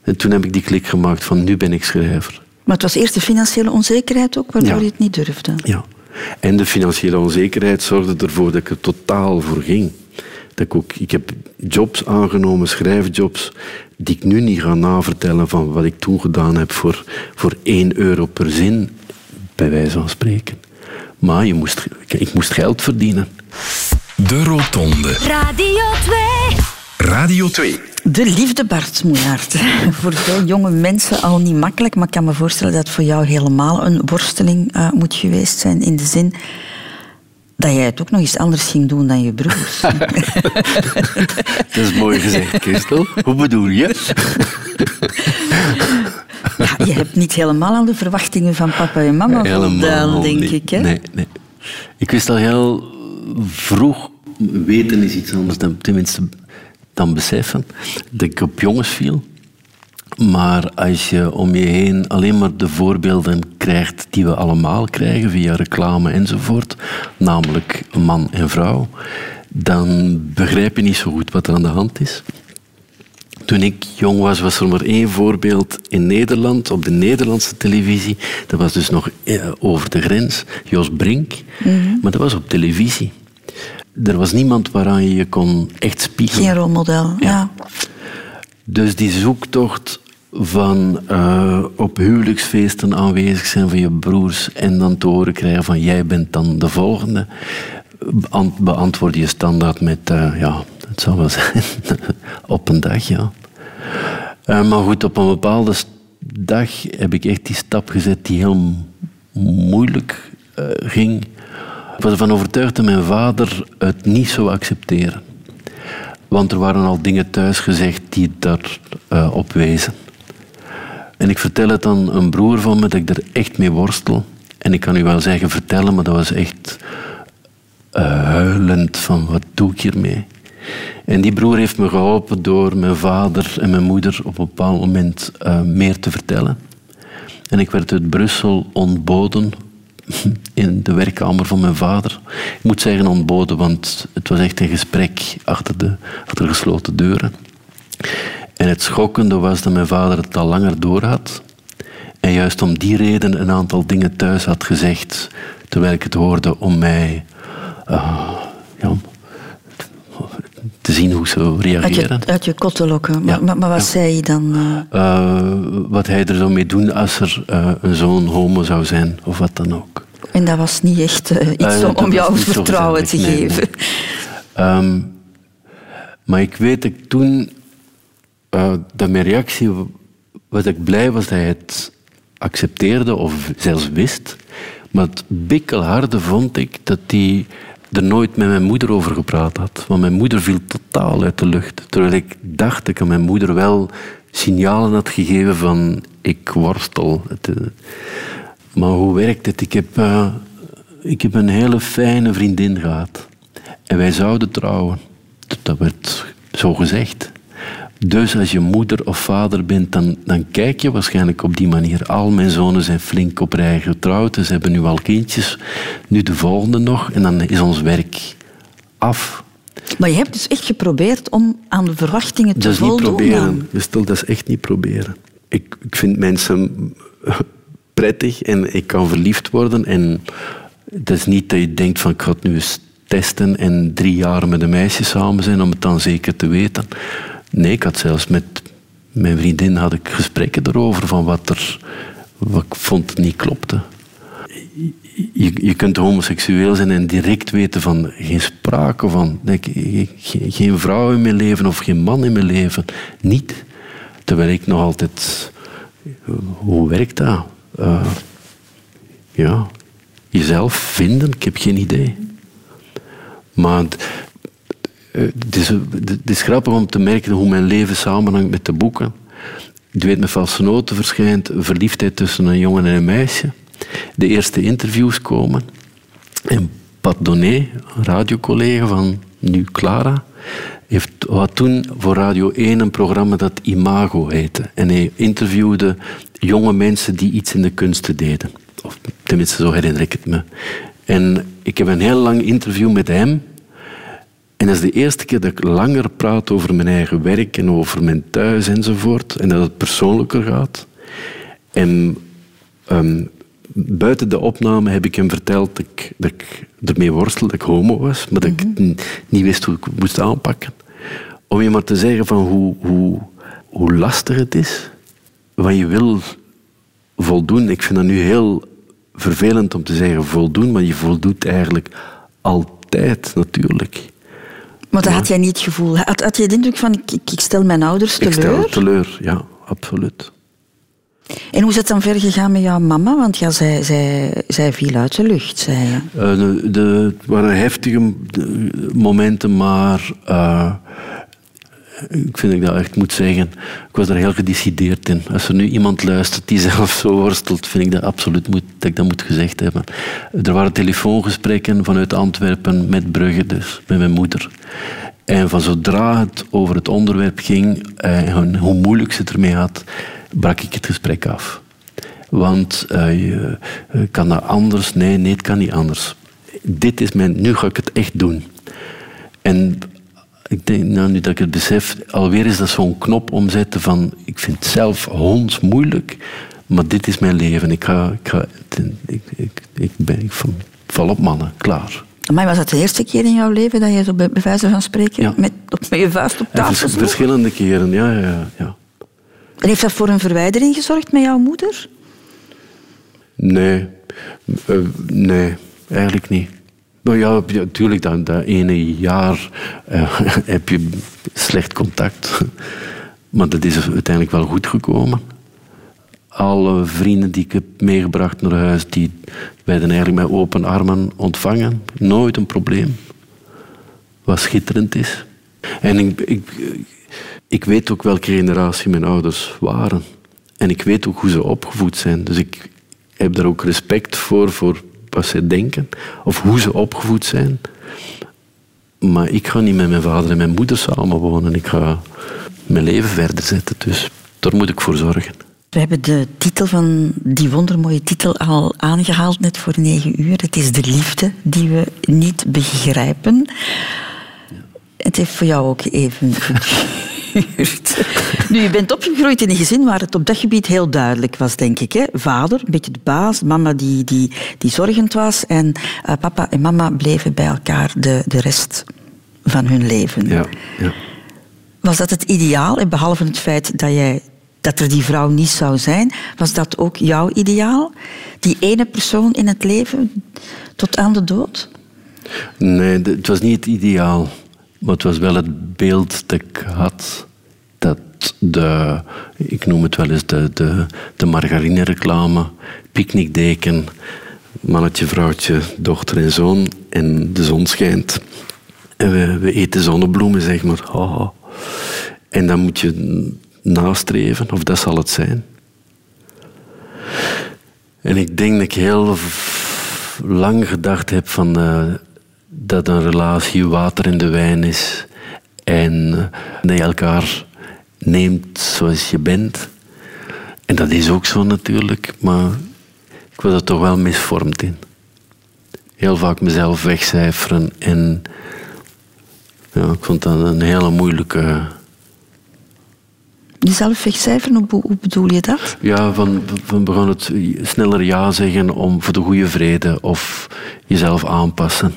En toen heb ik die klik gemaakt van nu ben ik schrijver. Maar het was eerst de financiële onzekerheid ook, waardoor Ja. je het niet durfde. Ja. En de financiële onzekerheid zorgde ervoor dat ik er totaal voor ging. Dat ik, ook, ik heb jobs aangenomen, schrijfjobs, die ik nu niet ga navertellen van wat ik toen gedaan heb voor, voor 1 euro per zin, bij wijze van spreken. Maar je moest, ik moest geld verdienen. De Rotonde. Radio 2. Radio 2. De liefde, Bart Moejaert. voor veel jonge mensen al niet makkelijk, maar ik kan me voorstellen dat het voor jou helemaal een worsteling eh, moet geweest zijn. In de zin dat jij het ook nog eens anders ging doen dan je broers. Dat is mooi gezegd, Christel. Hoe bedoel je? ja, je hebt niet helemaal aan de verwachtingen van papa en mama voldaan, denk niet. ik. Hè? Nee, nee. Ik wist al heel vroeg, weten is iets anders dan, tenminste, dan beseffen, dat ik op jongens viel. Maar als je om je heen alleen maar de voorbeelden krijgt die we allemaal krijgen via reclame enzovoort, namelijk man en vrouw, dan begrijp je niet zo goed wat er aan de hand is. Toen ik jong was, was er maar één voorbeeld in Nederland, op de Nederlandse televisie. Dat was dus nog eh, over de grens, Jos Brink. Maar dat was op televisie. Er was niemand waaraan je je kon echt spiegelen. Geen rolmodel, ja. Dus die zoektocht van eh, op huwelijksfeesten aanwezig zijn van je broers en dan te horen krijgen van jij bent dan de volgende, beant- beantwoord je standaard met eh, ja, het zal wel zijn, op een dag, ja. Eh, maar goed, op een bepaalde dag heb ik echt die stap gezet die heel moeilijk ging. Ik was ervan overtuigd dat mijn vader het niet zou accepteren. Want er waren al dingen thuis gezegd die daar eh, op wezen. En ik vertel het aan een broer van me dat ik er echt mee worstel. En ik kan u wel zeggen vertellen, maar dat was echt eh, huilend van wat doe ik hiermee. En die broer heeft me geholpen door mijn vader en mijn moeder op een bepaald moment eh, meer te vertellen. En ik werd uit Brussel ontboden in de werkkamer van mijn vader. Ik moet zeggen ontboden, want het was echt een gesprek achter, de, achter gesloten deuren. En het schokkende was dat mijn vader het al langer door had. En juist om die reden een aantal dingen thuis had gezegd, terwijl ik het hoorde, om mij ah, ja, te zien hoe ze Uit reageren. je, uit je kot te lokken. Maar, Ja, maar, maar wat ja. zei je dan? eh? Eh, wat hij er zou mee doen als er eh, een zoon homo zou zijn, of wat dan ook. En dat was niet echt iets om, jou vertrouwen te nee, geven. nee. Ehm, maar ik weet dat ik toen, dat mijn reactie, wa- was dat ik blij was dat hij het accepteerde of zelfs wist. Maar het bikkelharde vond ik dat hij er nooit met mijn moeder over gepraat had. Want mijn moeder viel totaal uit de lucht. Terwijl ik dacht dat ik aan mijn moeder wel signalen had gegeven van ik worstel. Eh, Maar hoe werkt het? Ik heb, eh, ik heb een hele fijne vriendin gehad. En wij zouden trouwen. Dat werd zo gezegd. Dus als je moeder of vader bent, dan, dan kijk je waarschijnlijk op die manier. Al mijn zonen zijn flink op rij getrouwd. Dus ze hebben nu al kindjes. Nu de volgende nog. En dan is ons werk af. Maar je hebt dus echt geprobeerd om aan de verwachtingen te Dat is niet voldoen. proberen. Gestel, dat is echt niet proberen. Ik, ik vind mensen prettig en ik kan verliefd worden. En het is niet dat je denkt van ik ga het nu eens testen en drie jaar met een meisje samen zijn om het dan zeker te weten. Nee, ik had zelfs met mijn vriendin had ik gesprekken erover van wat er wat ik vond niet klopte. Je, je kunt homoseksueel zijn en direct weten van geen sprake van. Nee, ge- ge- geen vrouw in mijn leven of geen man in mijn leven. Niet. Terwijl ik nog altijd. Hoe werkt dat? Eh, ja, jezelf vinden, ik heb geen idee. Maar het, eh, het is, grappig om te merken hoe mijn leven samenhangt met de boeken. Je weet, met valse noten verschijnt verliefdheid tussen een jongen en een meisje. De eerste interviews komen. En Pat Donné, een radiocollega van nu Clara, heeft, had toen voor Radio 1 een programma dat Imago heette. En hij interviewde jonge mensen die iets in de kunsten deden. Of tenminste, zo herinner ik het me. En ik heb een heel lang interview met hem. En dat is de eerste keer dat ik langer praat over mijn eigen werk en over mijn thuis enzovoort. En dat het persoonlijker gaat. En ehm, buiten de opname heb ik hem verteld dat ik, dat ik ermee worstelde, dat ik homo was, maar dat ik n- niet wist hoe ik het moest aanpakken. Om je maar te zeggen van hoe, hoe, hoe lastig het is, wat je wil voldoen. Ik vind dat nu heel vervelend om te zeggen voldoen, maar je voldoet eigenlijk altijd natuurlijk. Maar dat had jij niet het gevoel. Had, had je de indruk van, ik, ik, ik stel mijn ouders Ik stel teleur? teleur, ja, absoluut. En hoe is het dan verder gegaan met jouw mama? Want ja, zij, zij, zij viel uit de lucht, zei je. Eh, de, de, het waren heftige momenten, maar eh, ik vind ik dat echt moet zeggen. Ik was daar heel gedecideerd in. Als er nu iemand luistert die zelf zo worstelt, vind ik dat absoluut moet, dat ik dat moet gezegd hebben. Er waren telefoongesprekken vanuit Antwerpen met Brugge, dus met mijn moeder. En van zodra het over het onderwerp ging eh, en hoe moeilijk ze het ermee had, brak ik het gesprek af. Want eh, je, eh, kan dat anders? Nee, nee, het kan niet anders. Dit is mijn, nu ga ik het echt doen. En ik denk, nou, nu dat ik het besef, alweer is dat zo'n knop omzetten van, ik vind het zelf honds moeilijk, maar dit is mijn leven. Ik, ga, ik, ga, ik, ik, ik, ben, ik val op mannen, klaar. Maar was dat de eerste keer in jouw leven dat je zo bij, bij wijze van spreken Ja. met, op, met je vuist op tafel vers- verschillende keren, ja, ja, ja, ja. En heeft dat voor een verwijdering gezorgd met jouw moeder? Nee, Eh, nee, eigenlijk niet. Nou ja, natuurlijk, dat, dat ene jaar eh, heb je slecht contact. Maar dat is uiteindelijk wel goed gekomen. Alle vrienden die ik heb meegebracht naar huis, die werden eigenlijk met open armen ontvangen. Nooit een probleem. Wat schitterend is. En ik, ik, ik weet ook welke generatie mijn ouders waren. En ik weet ook hoe ze opgevoed zijn. Dus ik heb daar ook respect voor, voor wat zij denken. Of hoe ze opgevoed zijn. Maar ik ga niet met mijn vader en mijn moeder samenwonen. Ik ga mijn leven verder zetten. Dus daar moet ik voor zorgen. We hebben de titel van die wondermooie titel al aangehaald net voor negen uur. Het is de liefde die we niet begrijpen. Het heeft voor jou ook even Nu, je bent opgegroeid in een gezin waar het op dat gebied heel duidelijk was, denk ik. Hè? Vader, een beetje de baas, mama die, die, die zorgend was en eh, papa en mama bleven bij elkaar de, de rest van hun leven. Ja, ja. Was dat het ideaal? En behalve het feit dat, jij, dat er die vrouw niet zou zijn, was dat ook jouw ideaal? Die ene persoon in het leven tot aan de dood? Nee, het was niet het ideaal. Maar het was wel het beeld dat ik had. Dat de, ik noem het wel eens de, de, de margarine-reclame, picknickdeken, mannetje, vrouwtje, dochter en zoon. En de zon schijnt. En we, we eten zonnebloemen, zeg maar. Haha. En dan moet je nastreven, of dat zal het zijn. En ik denk dat ik heel lang gedacht heb van, eh, dat een relatie water in de wijn is. En dat je elkaar neemt zoals je bent. En dat is ook zo natuurlijk, maar ik was er toch wel misvormd in. Heel vaak mezelf wegcijferen en ja, ik vond dat een hele moeilijke... Jezelf wegcijferen, hoe, hoe bedoel je dat? Ja, van, van begon het sneller ja zeggen om voor de goede vrede of jezelf aanpassen.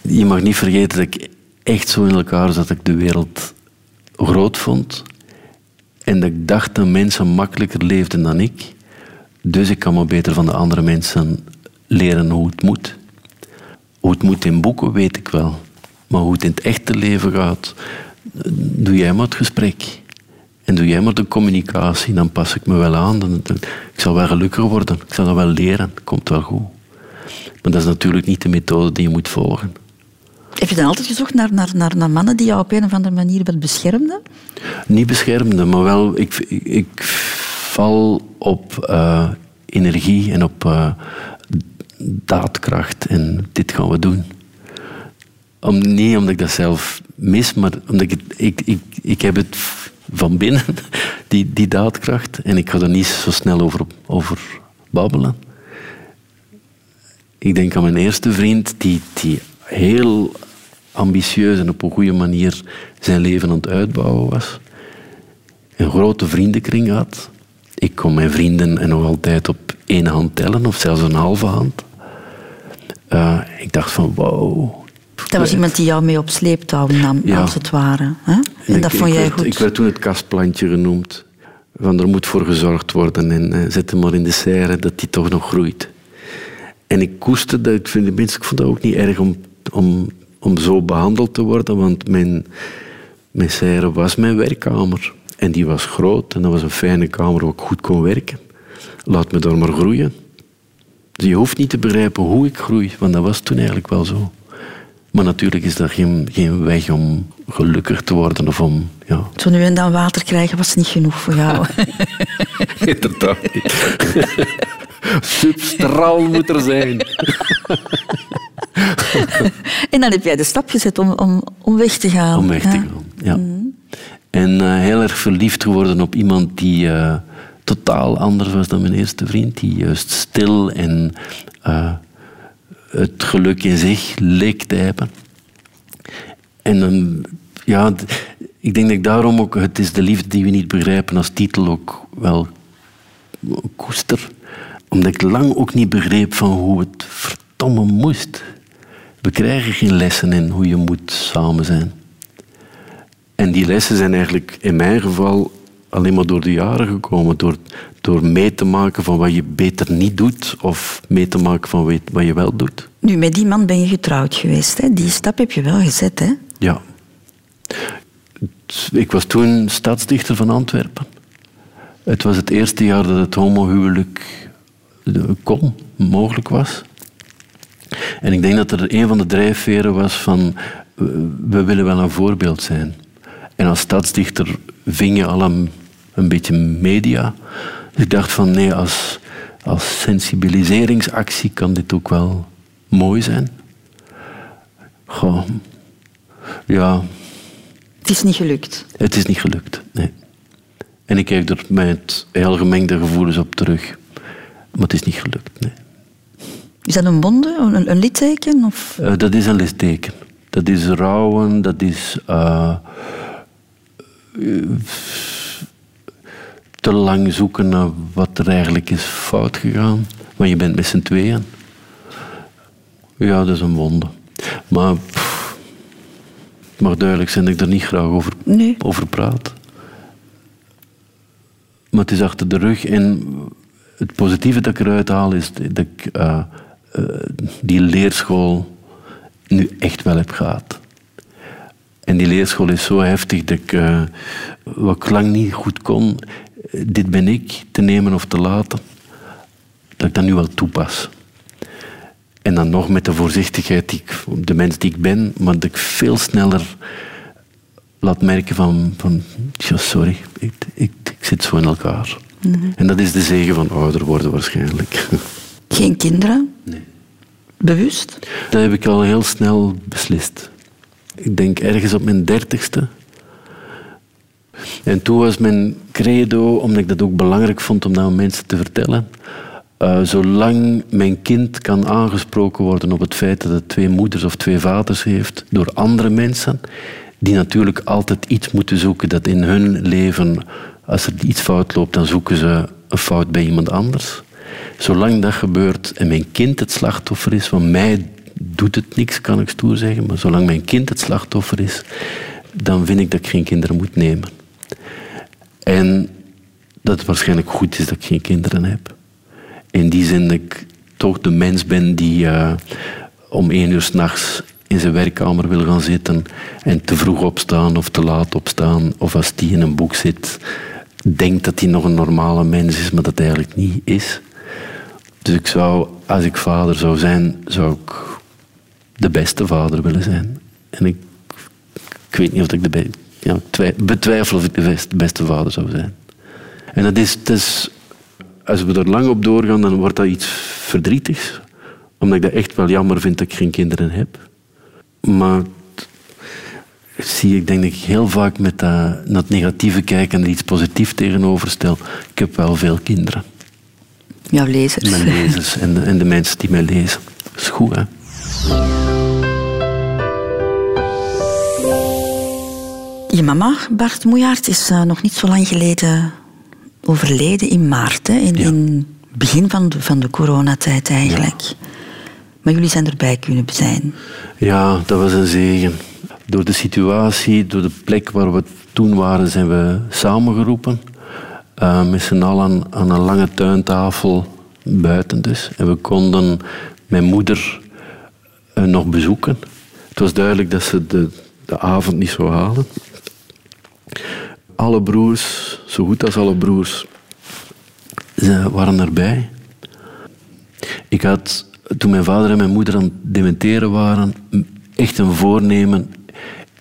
Je mag niet vergeten dat ik echt zo in elkaar zat dat ik de wereld groot vond. En dat ik dacht dat mensen makkelijker leefden dan ik. Dus ik kan maar beter van de andere mensen leren hoe het moet. Hoe het moet in boeken weet ik wel. Maar hoe het in het echte leven gaat, doe jij maar het gesprek. En doe jij maar de communicatie, dan pas ik me wel aan. Ik zal wel gelukkiger worden. Ik zal dat wel leren. Komt wel goed. Maar dat is natuurlijk niet de methode die je moet volgen. Heb je dan altijd gezocht naar, naar, naar, naar mannen die jou op een of andere manier wat beschermden? Niet beschermde, maar wel, ik, ik, ik val op eh, energie en op eh, daadkracht. En dit gaan we doen. Om, niet omdat ik dat zelf mis, maar omdat ik, het, ik, ik, ik heb het van binnen, die, die daadkracht. En ik ga er niet zo snel over, over babbelen. Ik denk aan mijn eerste vriend, die, die heel ambitieus en op een goede manier zijn leven aan het uitbouwen was. Een grote vriendenkring had. Ik kon mijn vrienden en nog altijd op één hand tellen, of zelfs een halve hand. Eh, ik dacht van, wow. Dat was iemand die jou mee op sleeptouw nam, Ja. als het ware. Hè? En dat ik, vond ik jij werd, goed. Ik werd toen het kastplantje genoemd. Van er moet voor gezorgd worden en eh, zet hem maar in de serre dat die toch nog groeit. En ik koesterde dat. Ik vind, mensen, ik vond dat ook niet erg om, om, om zo behandeld te worden, want mijn, mijn serre was mijn werkkamer. En die was groot en dat was een fijne kamer waar ik goed kon werken. Laat me daar maar groeien. Dus je hoeft niet te begrijpen hoe ik groei, want dat was toen eigenlijk wel zo. Maar natuurlijk is dat geen, geen weg om gelukkig te worden of om... Ja, Zo nu en dan water krijgen was niet genoeg voor jou. inderdaad. Substraal moet er zijn. en dan heb jij de stap gezet om, om, om weg te gaan. Om weg te gaan, ja. En eh, heel erg verliefd geworden op iemand die eh, totaal anders was dan mijn eerste vriend. Die juist stil en eh, het geluk in zich leek te hebben. En dan, ja, ik denk dat ik daarom ook Het is de liefde die we niet begrijpen als titel ook wel koester. Omdat ik lang ook niet begreep van hoe het verdomme moest. We krijgen geen lessen in hoe je moet samen zijn. En die lessen zijn eigenlijk in mijn geval alleen maar door de jaren gekomen. Door, door mee te maken van wat je beter niet doet of mee te maken van wat- je wel doet. Nu, met die man ben je getrouwd geweest. Hè? Die stap heb je wel gezet. Hè? Ja. Ik was toen stadsdichter van Antwerpen. Het was het eerste jaar dat het homohuwelijk kon, mogelijk was. En ik denk dat er een van de drijfveren was van eh, we willen wel een voorbeeld zijn. En als stadsdichter ving je al een, een beetje media. Dus ik dacht van nee, als, als sensibiliseringsactie kan dit ook wel mooi zijn. Goh, ja, Het is niet gelukt. het is niet gelukt. Nee. En ik kijk er met heel gemengde gevoelens op terug. Maar het is niet gelukt. Nee. Is dat een bonde, een, een litteken? Of? Eh, dat is een litteken. Dat is rouwen, dat is eh, te lang zoeken naar wat er eigenlijk is fout gegaan. Want je bent met z'n tweeën. Ja, dat is een wonde. Maar pff, mag duidelijk zijn dat ik er niet graag over, Nee. over praat. Maar het is achter de rug. En het positieve dat ik eruit haal is dat ik eh, eh, die leerschool nu echt wel heb gehad. En die leerschool is zo heftig dat ik, eh, wat ik lang niet goed kon, dit ben ik, te nemen of te laten, dat ik dat nu wel toepas. En dan nog met de voorzichtigheid, die ik, de mens die ik ben, maar dat ik veel sneller laat merken van, van sorry, ik, Ik zit zo in elkaar. En dat is de zegen van ouder worden waarschijnlijk. Geen kinderen? Nee. Bewust? Dat heb ik al heel snel beslist. Ik denk ergens op mijn dertigste. En toen was mijn credo, omdat ik dat ook belangrijk vond om dat aan mensen te vertellen. eh, zolang mijn kind kan aangesproken worden op het feit dat het twee moeders of twee vaders heeft door andere mensen, die natuurlijk altijd iets moeten zoeken dat in hun leven, als er iets fout loopt, dan zoeken ze een fout bij iemand anders. Zolang dat gebeurt en mijn kind het slachtoffer is, van mij doet het niks, kan ik stoer zeggen, maar zolang mijn kind het slachtoffer is, dan vind ik dat ik geen kinderen moet nemen. En dat het waarschijnlijk goed is dat ik geen kinderen heb. In die zin dat ik toch de mens ben die eh, om één uur s'nachts in zijn werkkamer wil gaan zitten en te vroeg opstaan of te laat opstaan. Of als die in een boek zit, denkt dat hij nog een normale mens is, maar dat hij eigenlijk niet is. Dus ik zou, als ik vader zou zijn, zou ik de beste vader willen zijn. En ik, ik weet niet of ik de be- ja, betwijfel of ik de best- beste vader zou zijn. En dat is, is, als we er lang op doorgaan, dan wordt dat iets verdrietigs. Omdat ik dat echt wel jammer vind dat ik geen kinderen heb. Maar zie, ik denk ik heel vaak met dat, naar het negatieve kijk en er iets positiefs tegenover stel. Ik heb wel veel kinderen. Jouw lezers. Mijn lezers en de, en de mensen die mij lezen. Dat is goed, hè? Je mama, Bart Moejaert, is eh, nog niet zo lang geleden overleden in maart. Hè, in, Ja. in het begin van de, van de coronatijd eigenlijk. Maar jullie zijn erbij kunnen zijn. Ja, dat was een zegen. Door de situatie, door de plek waar we toen waren, zijn we samengeroepen. Eh, met z'n allen aan een lange tuintafel, buiten dus. En we konden mijn moeder eh, nog bezoeken. Het was duidelijk dat ze de, de avond niet zou halen. Alle broers, zo goed als alle broers, ze waren erbij. Ik had, toen mijn vader en mijn moeder aan het dementeren waren, echt een voornemen.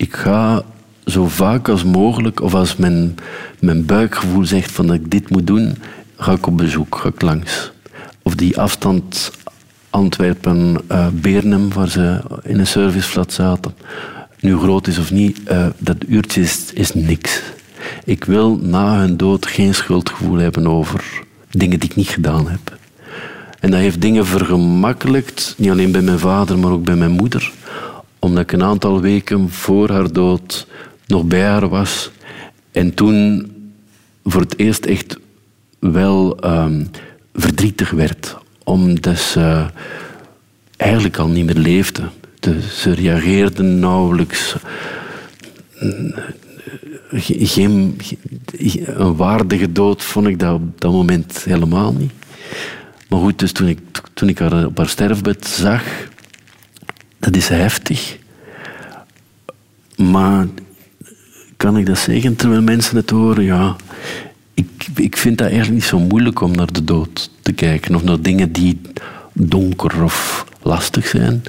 Ik ga zo vaak als mogelijk, of als mijn, mijn buikgevoel zegt van dat ik dit moet doen, ga ik op bezoek, ga ik langs. Of die afstand Antwerpen-Beernem, waar ze in een serviceflat zaten, nu groot is of niet, eh, dat uurtje is, is niks. Ik wil na hun dood geen schuldgevoel hebben over dingen die ik niet gedaan heb. En dat heeft dingen vergemakkelijkt, niet alleen bij mijn vader, maar ook bij mijn moeder. Omdat ik een aantal weken voor haar dood nog bij haar was. En toen voor het eerst echt wel ehm, verdrietig werd. Omdat ze eigenlijk al niet meer leefde. Dus ze reageerde nauwelijks. Ge- Geen, ge- een waardige dood vond ik dat op dat moment helemaal niet. Maar goed, dus toen ik, toen ik haar op haar sterfbed zag, dat is heftig. Maar kan ik dat zeggen terwijl mensen het horen? Ja, ik, ik vind dat eigenlijk niet zo moeilijk om naar de dood te kijken of naar dingen die donker of lastig zijn.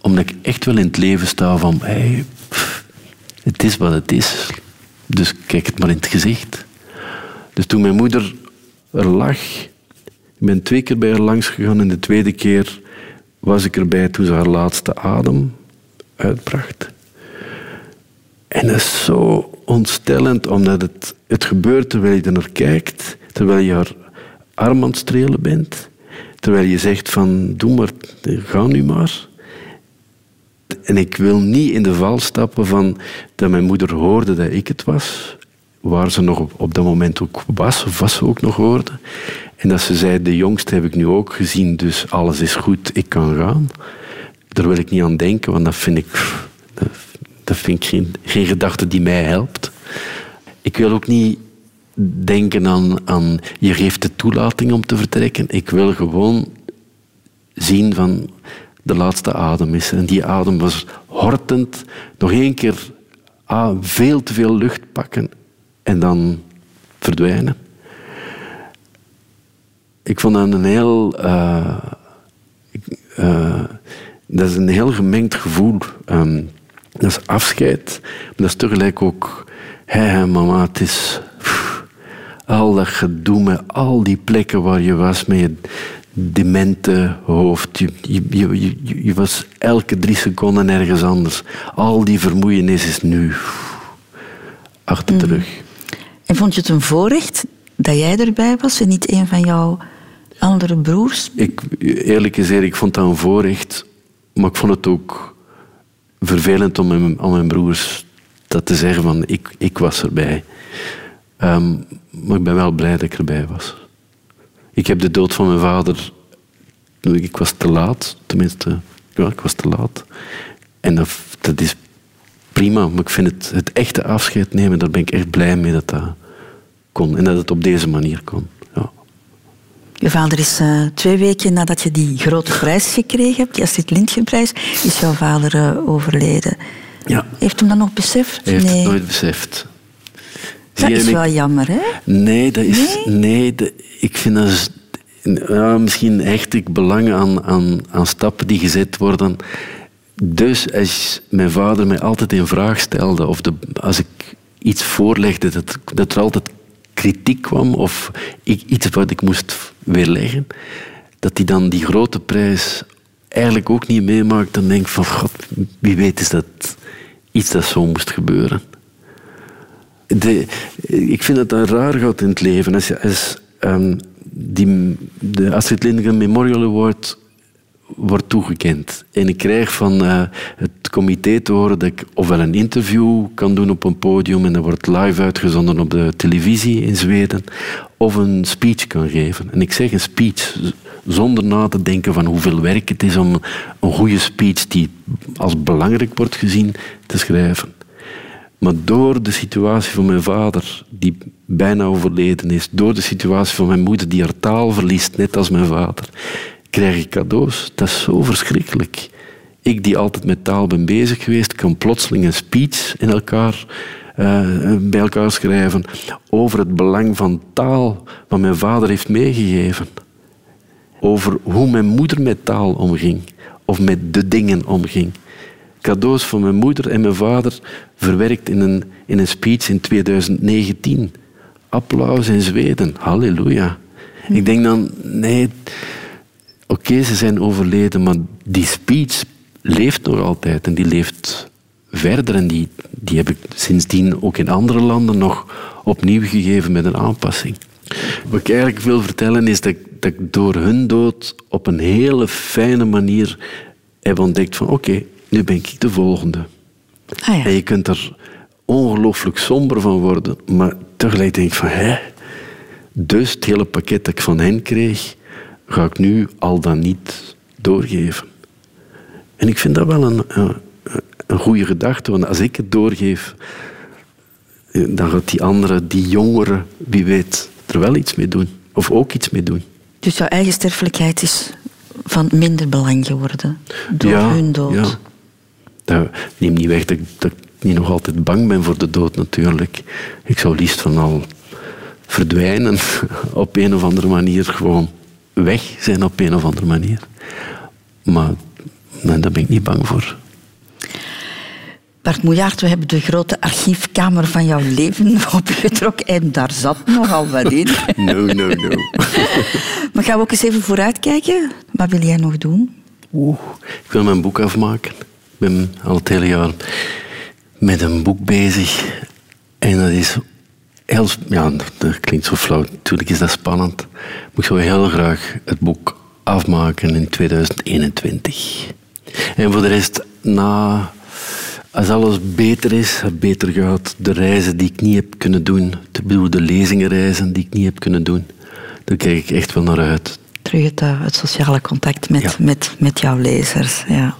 Omdat ik echt wel in het leven sta van, hey, het is wat het is. Dus kijk het maar in het gezicht. Dus toen mijn moeder er lag, ik ben twee keer bij haar langs gegaan en de tweede keer was ik erbij toen ze haar laatste adem uitbracht. En dat is zo ontstellend, omdat het, het gebeurt terwijl je er naar kijkt, terwijl je haar arm aan het strelen bent, terwijl je zegt van, doe maar, ga nu maar. En ik wil niet in de val stappen van dat mijn moeder hoorde dat ik het was, waar ze nog op, op dat moment ook was, of wat ze ook nog hoorde. En dat ze zei, de jongste heb ik nu ook gezien, dus alles is goed, ik kan gaan. Daar wil ik niet aan denken, want dat vind ik, dat, vind ik geen, geen gedachte die mij helpt. Ik wil ook niet denken aan, aan je geeft de toelating om te vertrekken. Ik wil gewoon zien van de laatste adem is. En die adem was hortend. Nog één keer ah, veel te veel lucht pakken en dan verdwijnen. Ik vond dat een heel... eh, eh, dat is een heel gemengd gevoel. Ehm, dat is afscheid, maar dat is tegelijk ook... Hé, hé, mama, het is... pff, Al dat gedoe met al die plekken waar je was met je demente hoofd. Je, je, je, je- was elke drie seconden ergens anders. Al die vermoeienis is nu achter de rug. En vond je het een voorrecht dat jij erbij was en niet een van jouw andere broers? Ik, eerlijk gezegd, ik vond dat een voorrecht. Maar ik vond het ook vervelend om aan mijn broers dat te zeggen van ik, ik was erbij. Ehm, maar ik ben wel blij dat ik erbij was. Ik heb de dood van mijn vader... Ik was te laat, tenminste. Ja, ik was te laat. En dat, dat is prima, maar ik vind het, het echte afscheid nemen, daar ben ik echt blij mee dat dat kon. En dat het op deze manier kon. Je vader is eh, twee weken nadat je die grote prijs gekregen hebt, die Astrid Lindgrenprijs, is jouw vader eh, overleden. Ja. Heeft hem dat nog beseft? Hij heeft nee. het nooit beseft. Dat Zie is ik- wel jammer, hè? Nee, dat is, nee? dat- ik vind dat... Ja, misschien hecht ik belang aan, aan, aan stappen die gezet worden. Dus als mijn vader mij altijd in vraag stelde, of de, als ik iets voorlegde, dat, dat er altijd kritiek kwam, of ik, iets wat ik moest weerleggen, dat hij dan die grote prijs eigenlijk ook niet meemaakt, dan denk ik van, god, wie weet is dat iets dat zo moest gebeuren. De, ik vind dat dat raar gaat in het leven. Als, als ehm, die, de Astrid Lindgren Memorial Award wordt toegekend. En ik krijg van eh, het comité te horen dat ik ofwel een interview kan doen op een podium en dat wordt live uitgezonden op de televisie in Zweden, of een speech kan geven. En ik zeg een speech zonder na te denken van hoeveel werk het is om een goede speech die als belangrijk wordt gezien te schrijven. Maar door de situatie van mijn vader, die bijna overleden is, door de situatie van mijn moeder, die haar taal verliest, net als mijn vader, krijg ik cadeaus. Dat is zo verschrikkelijk. Ik, die altijd met taal ben bezig geweest, kan plotseling een speech in elkaar, eh, bij elkaar schrijven over het belang van taal, wat mijn vader heeft meegegeven. Over hoe mijn moeder met taal omging, of met de dingen omging cadeaus van mijn moeder en mijn vader verwerkt in een, in een speech in 2019. Applaus in Zweden. Halleluja. Ik denk dan, nee, oké, ze zijn overleden, maar die speech leeft nog altijd en die leeft verder. En die, die heb ik sindsdien ook in andere landen nog opnieuw gegeven met een aanpassing. Wat ik eigenlijk wil vertellen is dat, ik- dat ik door hun dood op een hele fijne manier heb ontdekt van oké, nu ben ik de volgende. Ah ja. En je kunt er ongelooflijk somber van worden, maar tegelijk denk ik van hè, dus het hele pakket dat ik van hen kreeg, ga ik nu al dan niet doorgeven. En ik vind dat wel een, een, een goede gedachte, want als ik het doorgeef, eh, dan gaat die andere, die jongere, wie weet, er wel iets mee doen. Of ook iets mee doen. Dus jouw eigen sterfelijkheid is van minder belang geworden door hun dood. Ja. Dat neemt niet weg dat, ik- dat ik niet nog altijd bang ben voor de dood natuurlijk. Ik zou liefst van al verdwijnen op een of andere manier. Gewoon weg zijn op een of andere manier. Maar nee, daar ben ik niet bang voor. Bart Moejaert, we hebben de grote archiefkamer van jouw leven opgetrokken en daar zat nogal wat in. No, no, no. Maar gaan we ook eens even vooruitkijken? Wat wil jij nog doen? Oeh, ik wil mijn boek afmaken. Ik ben al het hele jaar met een boek bezig. En dat is heel... Ja, dat- klinkt zo flauw. Natuurlijk is dat spannend. Maar ik zou heel graag het boek afmaken in 2021. En voor de rest, na... Als alles beter is, beter gaat, de reizen die ik niet heb kunnen doen, ik bedoel de lezingenreizen die ik niet heb kunnen doen, daar kijk ik echt wel naar uit. Terug het, eh, het sociale contact met, Ja. met, met jouw lezers. Ja.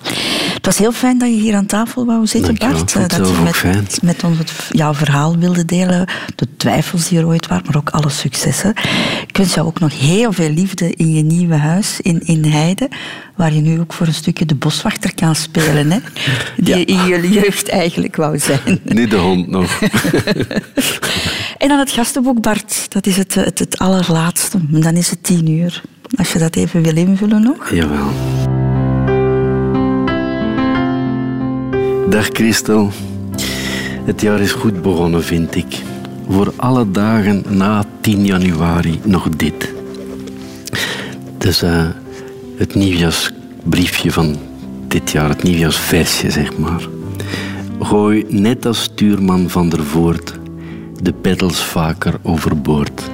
Het was heel fijn dat je hier aan tafel wou zitten, Bart. eh, dat je met, fijn. met ons het, jouw verhaal wilde delen. De twijfels die er ooit waren, maar ook alle successen. Ik wens jou ook nog heel veel liefde in je nieuwe huis in, in Heide. Waar je nu ook voor een stukje de boswachter kan spelen. Hè? Die je in je jeugd eigenlijk wou zijn. Niet de hond nog. En dan het gastenboek, Bart. Dat is het, het, het allerlaatste. Dan is het tien uur. Als je dat even wil invullen nog. Jawel. Dag Christel. Het jaar is goed begonnen, vind ik. voor alle dagen na 10 januari nog dit. Dus uh, het nieuwjaarsbriefje van dit jaar, het nieuwjaarsversje zeg maar. Gooi net als stuurman van der Voort de peddels vaker overboord.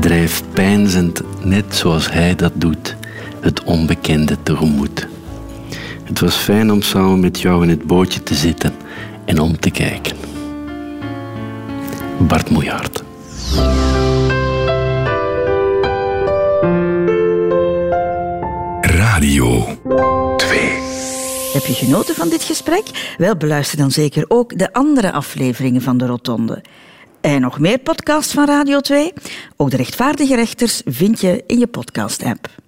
Drijf pijnzend, net zoals hij dat doet, het onbekende tegemoet. Het was fijn om samen met jou in het bootje te zitten en om te kijken. Bart Moejaert. Radio 2. Heb je genoten van dit gesprek? Wel, beluister dan zeker ook de andere afleveringen van de Rotonde. En nog meer podcasts van Radio 2? Ook de rechtvaardige rechters vind je in je podcast-app.